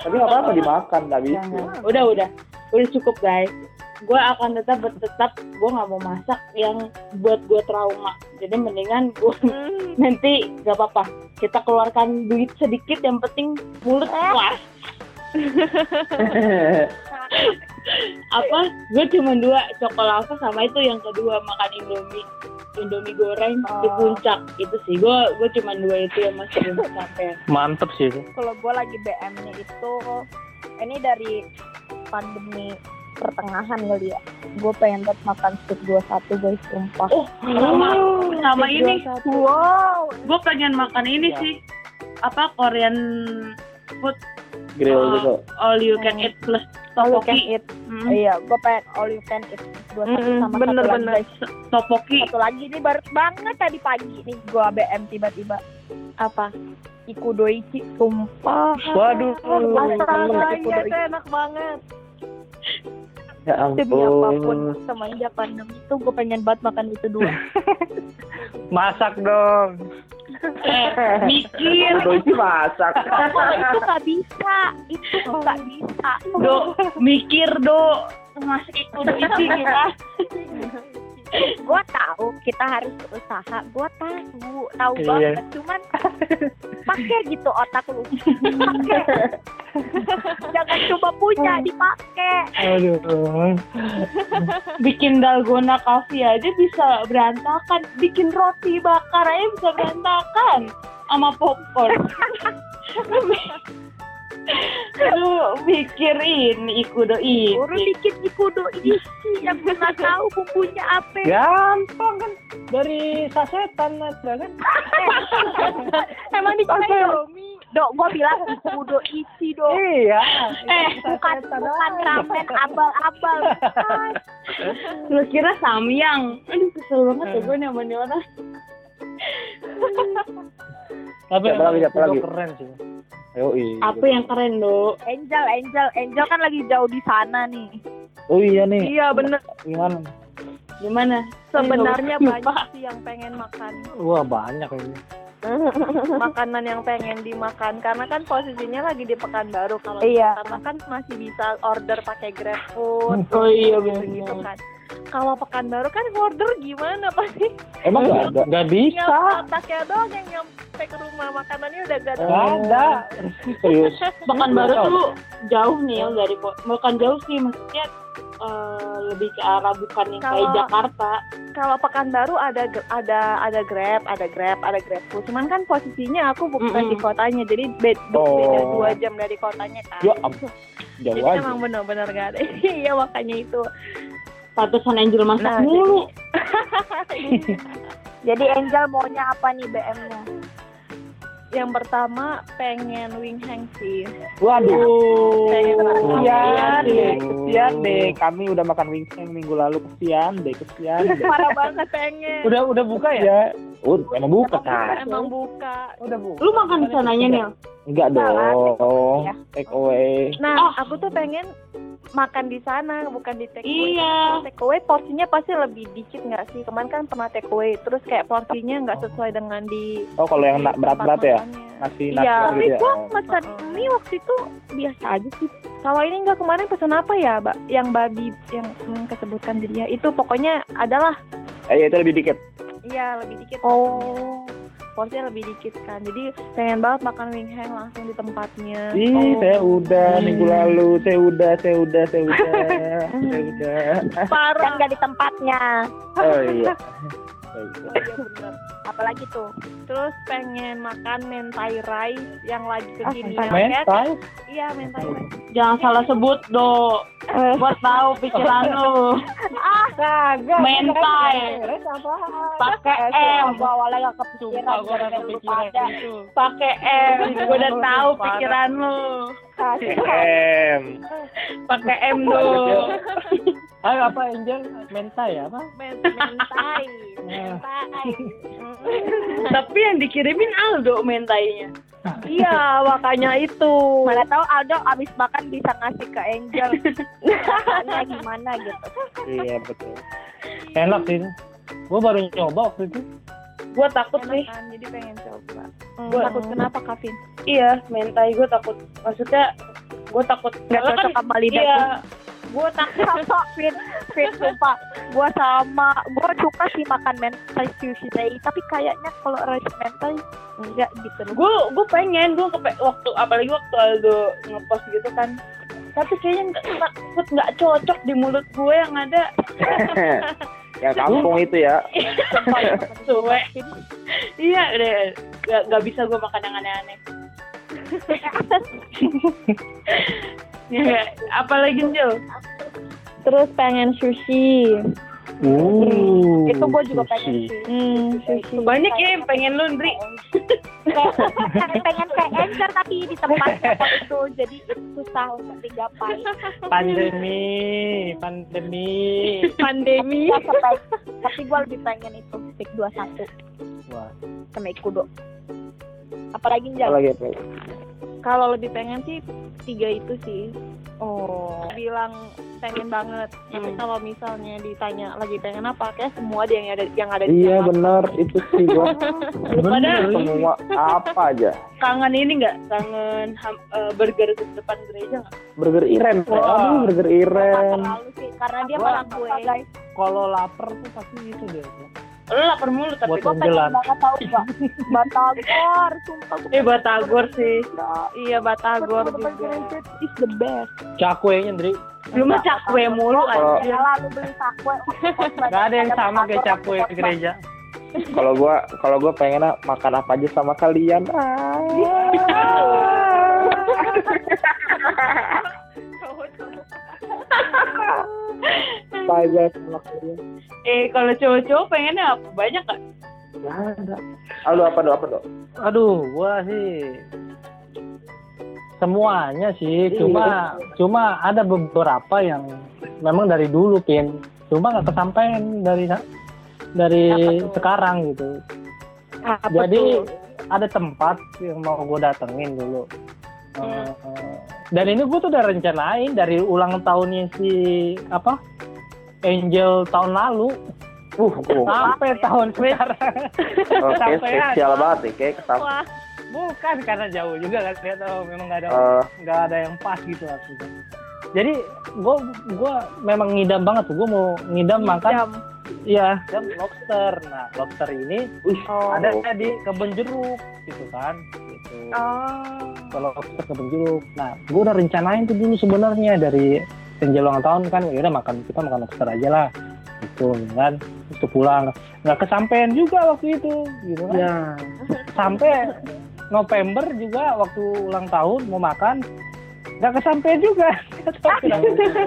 Tapi gak apa-apa dimakan, gak bisa. Udah udah. Udah cukup guys. Gue akan tetap tetap gue nggak mau masak yang buat gue trauma. Jadi mendingan gue nanti gak apa-apa. Kita keluarkan duit sedikit yang penting mulut puas *laughs* apa? Gue cuma dua cokolava sama itu yang kedua makan indomie indomie goreng di Oh. puncak itu sih gue gue cuma dua itu yang masih belum sampai Mantep sih itu. kalau gue lagi BM-nya itu ini dari pandemi pertengahan kali ya gue pengen banget makan steak 21 guys sumpah Oh, sama, sama ini. 21. wow Gue pengen makan ini Ya. sih. Apa Korean food Grill uh, gitu. all you can eat plus all you can topoki. eat Hmm. iya gue pengen all you can eat 21 Mm-mm, sama bener, satu lagi bener. guys Topoki. satu lagi ini baru banget tadi pagi nih gue BM tiba-tiba Apa? Ikudoichi sumpah Waduh. Astaga, iya itu enak banget. Ya demi apa pun ampun. semenjak pandemi itu gue pengen banget makan itu dulu *laughs* Masak dong. Eh, mikir. Sih masak. *laughs* Oh, itu nggak bisa itu nggak bisa Do, mikir do. Masuk ikut isi kita. Gue tahu kita harus berusaha gue tahu tahu Iya. banget cuman pakai gitu otak lu pakai *laughs* jangan coba punya dipakai Aduh. Bikin dalgona coffee aja bisa berantakan. Bikin roti bakar aja bisa berantakan. Sama popcorn. *laughs* Lu mikir ini ikudo ini. dikit ikudo isi yang gue nggak tahu bumbunya apa Gampang kan. Dari sasetan ada kan. *laughs* emang di Indomie dok gue bilang ikudo isi dok Iya. Eh, bukan bukan ramen abal-abal. *laughs* Lu kira samyang? Aduh kesel banget ya gue nama nih orang. Tapi siapa itu lagi? keren sih. Ayo, iya. Apa yang keren do? Angel Angel Angel kan lagi jauh di sana nih Oh iya nih. Iya bener. Gimana? Gimana? Sebenarnya Lupa. banyak sih yang pengen makan Wah banyak ini. *laughs* makanan yang pengen dimakan karena kan posisinya lagi di Pekanbaru kalau Iya. karena kan masih bisa order pakai GrabFood Oh iya gitu benar. kan. Kalau Pekanbaru kan order gimana pasti Emang nggak ada? Gak bisa. otaknya doang yang nyampe ke rumah makanannya udah gak ada. Gak ada. *laughs* Serius? Bahkan baru tuh jauh nih ya dari bukan jauh sih maksudnya eh, lebih ke arah bukan yang kayak Kalau- Jakarta. Kalau Pekanbaru ada ada ada Grab, ada Grab, ada GrabFood. Cuman kan posisinya aku bukan Mm-mm. di kotanya, jadi be- Oh. beda dua jam dari kotanya kan. Ya. Jauh Jadi aja. emang benar-benar gak ada. *laughs* Iya makanya itu. Pantesan Angel masak Nah, mulu. *laughs* jadi Angel maunya apa nih BM-nya Yang pertama pengen wing hang sih. Waduh. Kesian Iya deh, kesian deh. Kami udah makan wingstang minggu lalu. Kesian deh, kesian deh. Parah banget pengen. Udah udah buka ya? Ya, uh, emang buka kan? Emang buka. Udah buka. Lu makan di sananya nih. Enggak dong. ya. Take away. Nah, Oh. aku tuh pengen makan di sana bukan di take away. Iya. Take away porsinya pasti lebih dikit nggak sih? Kemarin kan pernah take away, terus kayak porsinya nggak sesuai dengan di Oh, kalau yang nak berat-berat ya? Nasi Iya, tapi gitu ya. gue Oh. pesan mie waktu itu biasa aja sih Kalau ini nggak kemarin pesan apa ya, Mbak? Yang babi yang hmm, kesebutkan di dia itu pokoknya adalah Eh, iya, itu lebih dikit. iya lebih dikit. oh Porsinya lebih dikit kan. Jadi pengen banget makan wing hang langsung di tempatnya. Ih, Oh. saya udah Hmm. minggu lalu. Saya udah, saya udah, saya udah. *laughs* saya udah. kan parah. nggak di tempatnya Oh iya. *laughs* Oh, iya bener. apalagi tuh Terus pengen makan mentai rice yang lagi kekinian. mentai Kayak- Mental. Iya mentai rice. Jangan salah sebut do. Buat tahu pikiran lu. ah Kagak. Mentai. Pakai M. gue awalnya gak kepikiran gua udah kepikiran. Pakai M. Gue udah tahu pikiran lu. M. Pakai M do. Ayo apa Angel? Mentai apa? Men- mentai. Mentai. *laughs* Tapi yang dikirimin Aldo mentainya. iya makanya itu. mana tahu Aldo abis makan bisa ngasih ke Angel rasanya gimana gitu Iya, betul. Enak sih. Gue baru nyoba waktu itu. Gue takut Enak nih. kan, jadi pengen coba. Gua- takut kenapa Kavin? Iya, mentai gue takut. Maksudnya gue takut. nggak cocok sama lidah Iya. Gue takut. sama Fit. Fit sumpah. Gue sama. Gue suka sih makan mentai sushi teh tapi kayaknya kalau rice mentai enggak gitu loh. Gue gue pengen. Gue kepe waktu apalagi waktu Aldo ngepost gitu kan. Tapi kayaknya nggak takut nggak cocok di mulut gue yang ada. *laughs* Yang kampung itu ya. *laughs* suwe. Iya deh. Nggak bisa gue makan yang aneh-aneh *laughs* ya apalagi Jel Terus pengen sushi. Uh, itu gue juga sushi. pengen sih Hmm, sushi. Banyak ya yang pengen lu, Ndri. pengen pengen kayak Anchor tapi di tempat tempat itu jadi susah untuk digapai Pandemi, pandemi. Pandemi. Tapi- tapi gue lebih pengen itu stick 21 Wah, sama Ikudo apalagi Apa enggak lagi apa? Kalau lebih pengen sih tiga itu sih. Oh. Bilang pengen banget. Tapi Hmm. kalau misalnya ditanya lagi pengen apa, kayak semua dia yang ada yang ada di Iya benar itu sih gua *laughs* bener. semua apa aja. Kangen ini nggak? Kangen eh, burger di depan gereja nggak? Burger Iren, Wah. aduh burger Iren. terlalu sih karena dia Gua- malah gue Kalau lapar tuh pasti itu deh. Lu lapar mulu tapi. Gue pengen Jalan. banget tau gak Batagor sumpah gue Eh, Batagor sih. Iya Batagor juga. is the best Cakuenya, Ndri. Lu mah cakwe *laughs* mulu Kalau- aja. ya lalu beli takwe Gak ada yang sama kayak cakwe ke gereja. Kalau gua kalau gua pengen makan apa aja sama kalian. Ah. *laughs* Sama kalian. Eh, kalau cowok-cowok pengennya apa? Banyak nggak? Gak ada. Aduh apa dong apa dong? Aduh, gua sih semuanya sih, cuma cuma ada beberapa yang memang dari dulu pin, cuma nggak kesampaian dari dari sekarang gitu. Apa Jadi tuh? ada tempat yang mau gue datengin dulu. Eh, dan ini gue tuh udah rencanain dari ulang tahunnya si apa Angel tahun lalu Uh, uh. sampai tahun sekarang. Oke, Sampean. spesial banget nih, kayak kesam. Wah, Bukan karena jauh juga kan lihat oh, memang nggak ada Eh, nggak ada yang pas gitu maksudnya. Jadi gue gua memang ngidam banget tuh gue mau ngidam makan jam. iya jam lobster. Nah lobster ini wih, ada oh. di kebun jeruk gitu kan. Gitu. Oh. Kalau lobster kebun jeruk. Nah gue udah rencanain tuh dulu sebenarnya dari Angel ulang tahun kan ya udah makan kita makan lobster aja lah gitu kan terus tuh pulang nggak kesampaian juga waktu itu gitu kan Ya. sampai November juga waktu ulang tahun mau makan nggak kesampaian juga *laughs*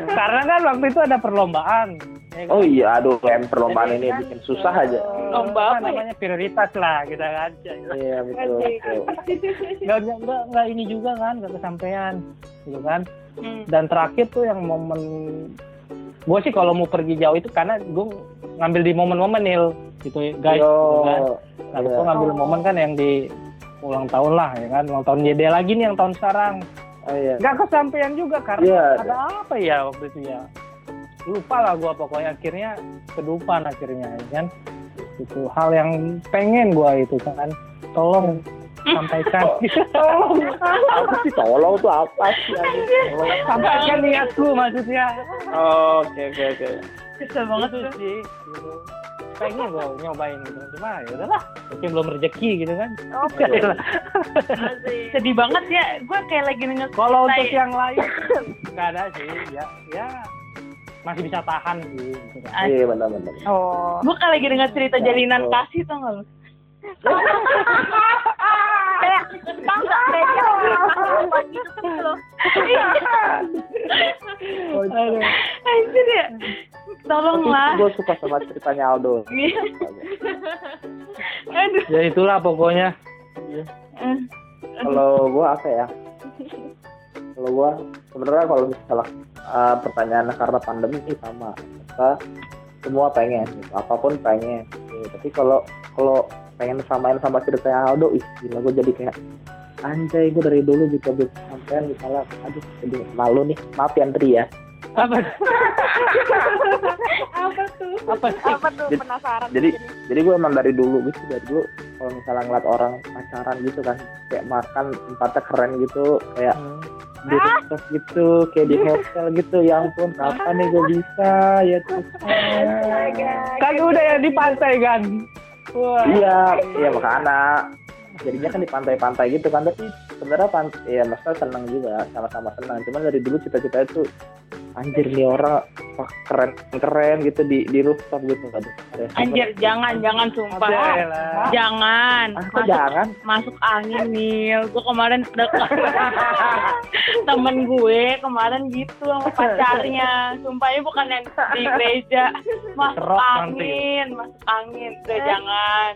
karena kan waktu itu ada perlombaan ya kan? Oh iya, aduh yang perlombaan ini bikin susah aja. Lomba Apa ya? namanya prioritas lah kita kan Iya betul. betul. nggak nggak nggak nggak ini juga kan nggak kesampaian gitu kan Hmm. dan terakhir tuh yang momen gue sih kalau mau pergi jauh itu karena gue ngambil di momen-momen nil gitu ya, guys gitu kan Yo, nah, iya. gue ngambil momen kan yang di ulang tahun lah ya kan ulang tahun JD lagi nih yang tahun sekarang Oh iya. nggak kesampaian juga karena Iya. ada apa ya waktu itu ya lupa lah gua pokoknya akhirnya kedupan akhirnya ya kan itu hal yang pengen gua itu kan tolong sampaikan *laughs* Apa sih tolong tuh apa sih? sampaikan niatku maksudnya Oh, Oke oke oke. Kesel banget tuh. sih gitu. pengen gua nyobain gitu cuma ya udahlah mungkin belum rezeki gitu kan *laughs* Oke. Sedih banget ya. Gue kayak lagi denger kalau cerita untuk ya. yang lain nggak ada sih ya ya masih bisa tahan sih gitu. Iya benar benar. Oh. Gue kayak lagi dengar cerita jalinan Oh. kasih tau gak lu? Kayak tau gak gereja buat gitu tuh loh. Anjir ya. Tolonglah. Gue suka sama ceritanya Aldo. Aduh. ya itulah pokoknya Eh, Kalau gue apa ya? Kalau gue sebenarnya kalau misalnya uh, pertanyaannya karena pandemi sih sama. Kita semua pengen, gitu. apa pun pengen. Gitu. Tapi kalau kalau pengen samain sama ceritanya Aldo, ih gila gue jadi kayak anjay gue dari dulu juga belum sampean misalnya aduh jadi malu nih. Maaf ya Andri ya. Apa apa tuh? apa sih? Apa tuh? Jadi- penasaran jadi jadi. jadi gue emang dari dulu gitu dari dulu kalau misalnya ngeliat orang pacaran gitu kan kayak makan tempatnya keren gitu kayak Hmm. di resort gitu kayak di hotel gitu ya ampun kapan nih gue bisa ya terus kagak udah yang di pantai kan iya iya makanya. Jadinya kan di pantai-pantai gitu kan tapi sebenarnya pan ya maksudnya senang juga sama-sama senang cuman dari dulu cita-cita itu anjir nih orang wah, keren keren gitu di di rooftop gitu aduh Anjir, jangan, jangan sumpah. Yaelah. Jangan. ah Masuk, jangan masuk angin Nil. Gue kemarin *laughs* temen gue kemarin gitu sama pacarnya. Sumpahnya bukan yang di gereja. Masuk nanti. angin, masuk angin. Udah jangan.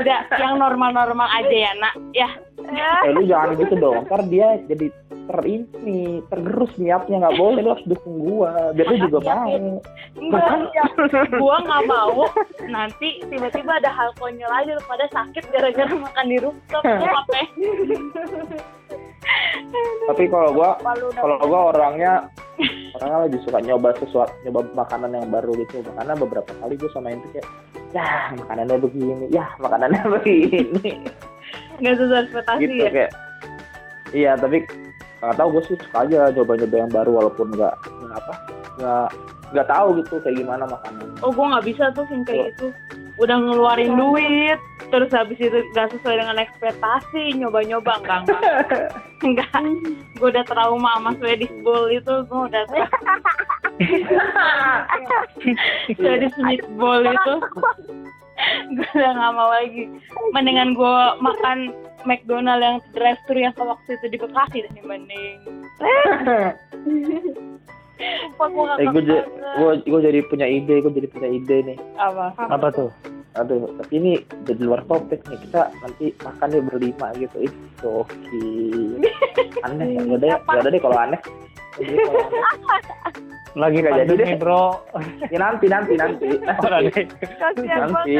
Udah yang normal-normal aja ya nak. Ya. Eh lu jangan *laughs* gitu dong. Ntar dia jadi ter ini tergerus niatnya. Nggak boleh lu harus dukung gua. Biar lu juga mau. Enggak, gue nggak mau. Nanti tiba-tiba ada hal konyol aja lu pada sakit gara-gara makan di rooftop. Apa ya? *laughs* tapi kalau gua Kalau gua orangnya orangnya lebih suka nyoba sesuatu nyoba makanan yang baru gitu. Karena beberapa kali gua sama itu kayak ya makanannya begini. Ya makanannya *laughs* begini nggak sesuai ekspektasi gitu ya? kayak iya tapi nggak tahu gue sih suka aja coba-coba yang baru walaupun nggak nggak apa nggak nggak tahu gitu kayak gimana makanan oh gue nggak bisa tuh yang kayak gitu. Udah ngeluarin duit terus habis itu nggak sesuai dengan ekspektasi nyoba-nyoba enggak enggak enggak *laughs* gue udah trauma sama Swedish bowl itu gue udah *laughs* Swedish meatball itu *laughs* gue udah nggak mau lagi. Mendingan gue makan McDonald yang drive thru yang waktu itu di Bekasi Sumpah *laughs* gue eh gue gue gue jadi punya ide gue jadi punya ide nih. Apa? Apa tuh? Aduh tapi ini jadi luar topik nih. Kita nanti makannya berlima gitu. Itu oke *laughs* aneh ya udah deh. Ya udah deh kalau aneh. Lagi Nggak jadi deh. bro. ya nanti nanti nanti. Udah kasihan nanti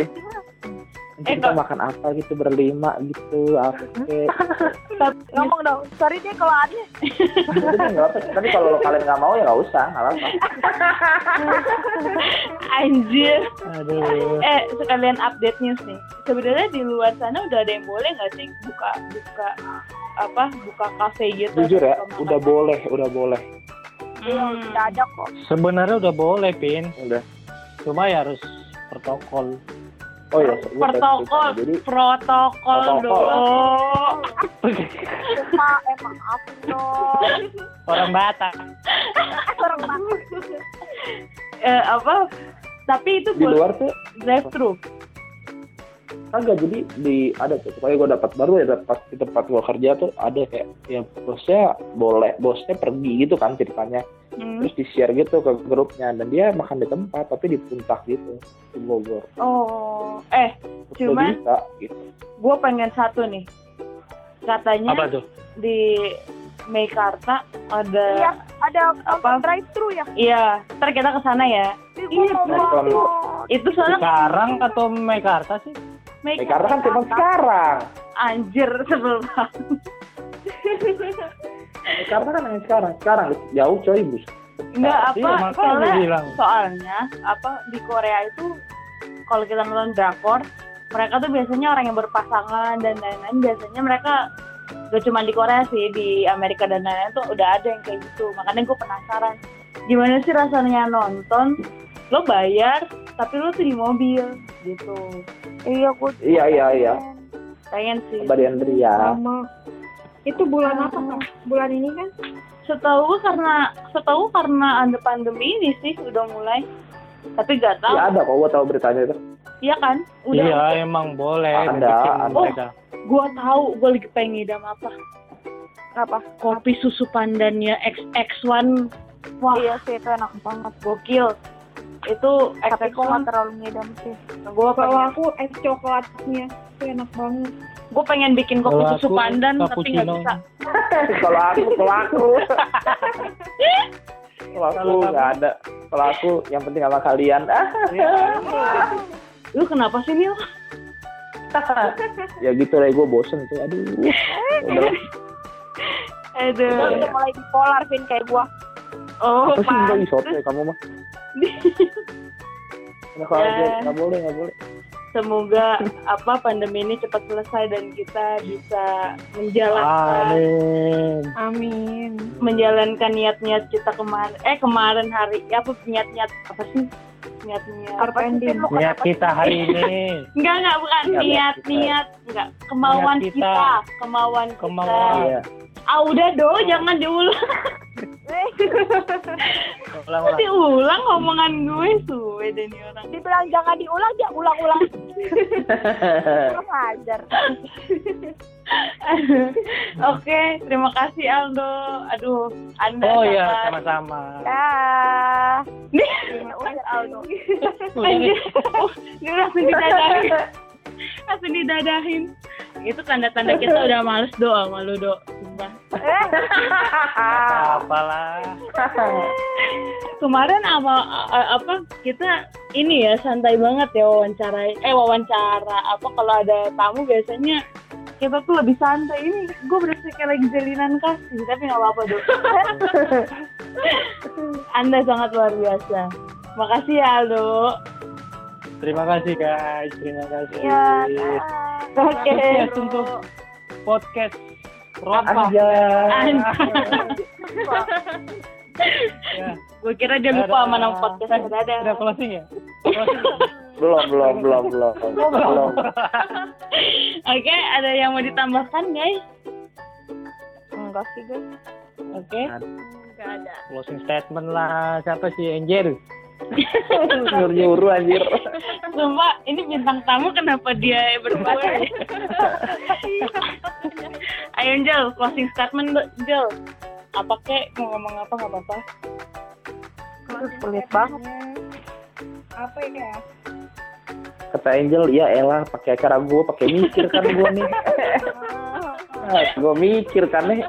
nanti kita makan apa gitu berlima gitu apa kek *laughs* Ngomong dong, sorry deh kalau aneh. Tapi kalau kalian nggak mau ya nggak usah nggak apa *laughs* anjir Aduh. eh sekalian update news nih sebenarnya di luar sana udah ada yang boleh nggak sih buka buka apa buka kafe gitu jujur ya udah boleh udah boleh Hmm. Udah ada kok. Sebenarnya udah boleh, Pin. udah Cuma ya harus protokol. Oh iya protokol jadi protokol Protokol. dong Cuma emang apa dong. Orang Batak. Orang banget. eh, apa tapi itu di luar tuh drive thru Kagak jadi di ada tuh pokoknya gue dapat baru ya dapat di tempat gue kerja tuh ada kayak ya bosnya boleh bosnya pergi gitu kan ceritanya Hmm. terus di share gitu ke grupnya dan dia makan di tempat tapi di puncak gitu di Bogor oh eh Terus Cuman- gua bisa gitu gue pengen satu nih katanya Apa tuh? di Meikarta ada Iya, ada Apa? drive thru ya. iya ntar kita ke sana ya Ih, Iya, bener. banget. itu soalnya Sekarang atau Mekarta sih? Eh, karena kan cuma sekarang. Anjir sebel banget. Eh, karena kan yang sekarang. Sekarang jauh coy bus. Enggak apa Iya, makanya soalnya soalnya apa di Korea itu kalau kita nonton drakor mereka tuh biasanya orang yang berpasangan dan lain-lain. Biasanya mereka gak cuma di Korea sih di Amerika dan lain-lain tuh udah ada yang kayak gitu. Makanya gue penasaran gimana sih rasanya nonton lo bayar tapi lo tuh di mobil gitu Iya, gua iya iya iya pengen sih Mbak Diandri ya Sama. Itu bulan apa kan? Bulan ini kan? setahu karena setahu karena ada pandemi ini sih udah mulai tapi gak tahu iya ada kok gue tahu beritanya itu iya kan udah Iya, emang boleh. Ada, bikin ada. mereka. gue tahu gue lagi pengen ngidam apa apa? kopi susu pandannya XX1 wah Iya sih itu enak banget. gokil itu Tapi gua XX1 nggak terlalu ngidam sih. gue Kalau pengen aku es coklatnya. Itu enak banget. gue pengen bikin kopi Kalau susu aku pandan tapi nggak bisa. *laughs* Kalau aku kalau aku. *laughs* Kalau aku nggak ada. Kalau aku yang penting sama kalian. Ah lu kenapa sih Nil? *laughs* ya gitu lah gue bosen tuh. Aduh. Udah aduh. Udah mulai bipolar Vin kayak gua. Oh apa sih pak enggak isot ya kamu mah *laughs* kalau Ya. aja, nggak boleh nggak boleh semoga apa pandemi ini cepat selesai dan kita bisa menjalankan Amin. Amin. menjalankan niat-niat kita kemarin eh kemarin hari ya apa niat-niat apa sih niat-niat Apa sih, Niat kenapa kita hari ini, *laughs* enggak enggak bukan Niat niat kita. enggak kemauan Niat kita. kita. kemauan kita Kemauan. Iya. ah udah do jangan diulang *laughs* ulang-ulang. diulang omongan gue suwe deh nih orang Dibilang jangan diulang, dia ulang-ulang. *laughs* Kurang ajar. *laughs* Oke, terima kasih Aldo. Aduh, Anda Oh iya, sama-sama. Dah. Nih, Ini udah Aldo. Oh, dia langsung didadahin. Langsung didadahin. Itu tanda-tanda kita udah males doa malu do. Sumpah. Apalah. Kemarin apa apa kita ini ya santai banget ya wawancara eh wawancara apa kalau ada tamu biasanya kita tuh lebih santai ini gue berasa kayak lagi jalinan kasih tapi nggak apa-apa dong *laughs* anda sangat luar biasa makasih ya Aldo Terima kasih guys, terima kasih. Ya, oke Podcast untuk podcast Ropa. Anjay. Ya, gue kira dia lupa sama nama podcast Udah dadah closing ya? Closing. belum belum belum *laughs* belum belum oke ada yang mau ditambahkan guys Enggak sih, guys. oke Enggak ada. Closing statement lah. Siapa sih Angel? *laughs* nyuruh nyuruh anjir Sumpah, ini bintang tamu kenapa dia berdua? *laughs* Ayo Angel, closing statement Angel. Apa kek mau ngomong apa nggak apa-apa? Sulit banget. Apa ya? kata Angel ya elah pakai acara gue pakai mikir kan gue nih *laughs* gue mikir kan nih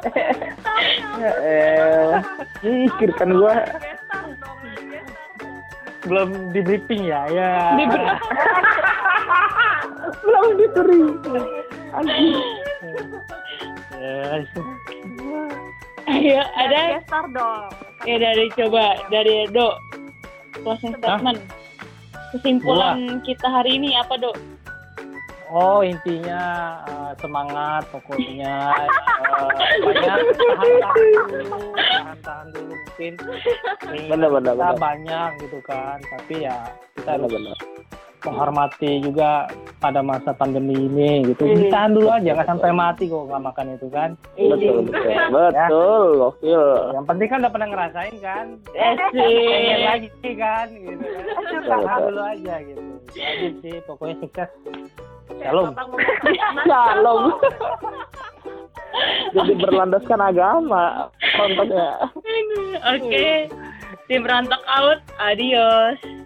ya elah mikir kan gue Belum di briefing ya? Ya. *laughs* Belum diberi Ya, Ayo, ada Gestar dong. ya dari coba dari Do. Closing statement. Kesimpulan kita hari ini apa Do? Oh intinya eh, semangat pokoknya. Eh, banyak *laughs* tahan-tahan dulu tahan-tahan dulu mungkin. Benar, benar, kita benar. banyak gitu kan tapi ya kita harus benar. menghormati juga pada masa pandemi ini gitu. Iya. tahan dulu aja nggak sampai mati kok nggak makan itu kan. Betul betul. Betul gokil. Yang penting kan udah pernah ngerasain kan. Asik. pengen lagi kan gitu kan. Tahan dulu aja gitu. Jadi sih pokoknya sukses shalom *laughs* Shalom. Jadi berlandaskan agama kontennya. Oke. Tim Rantok out. Adios.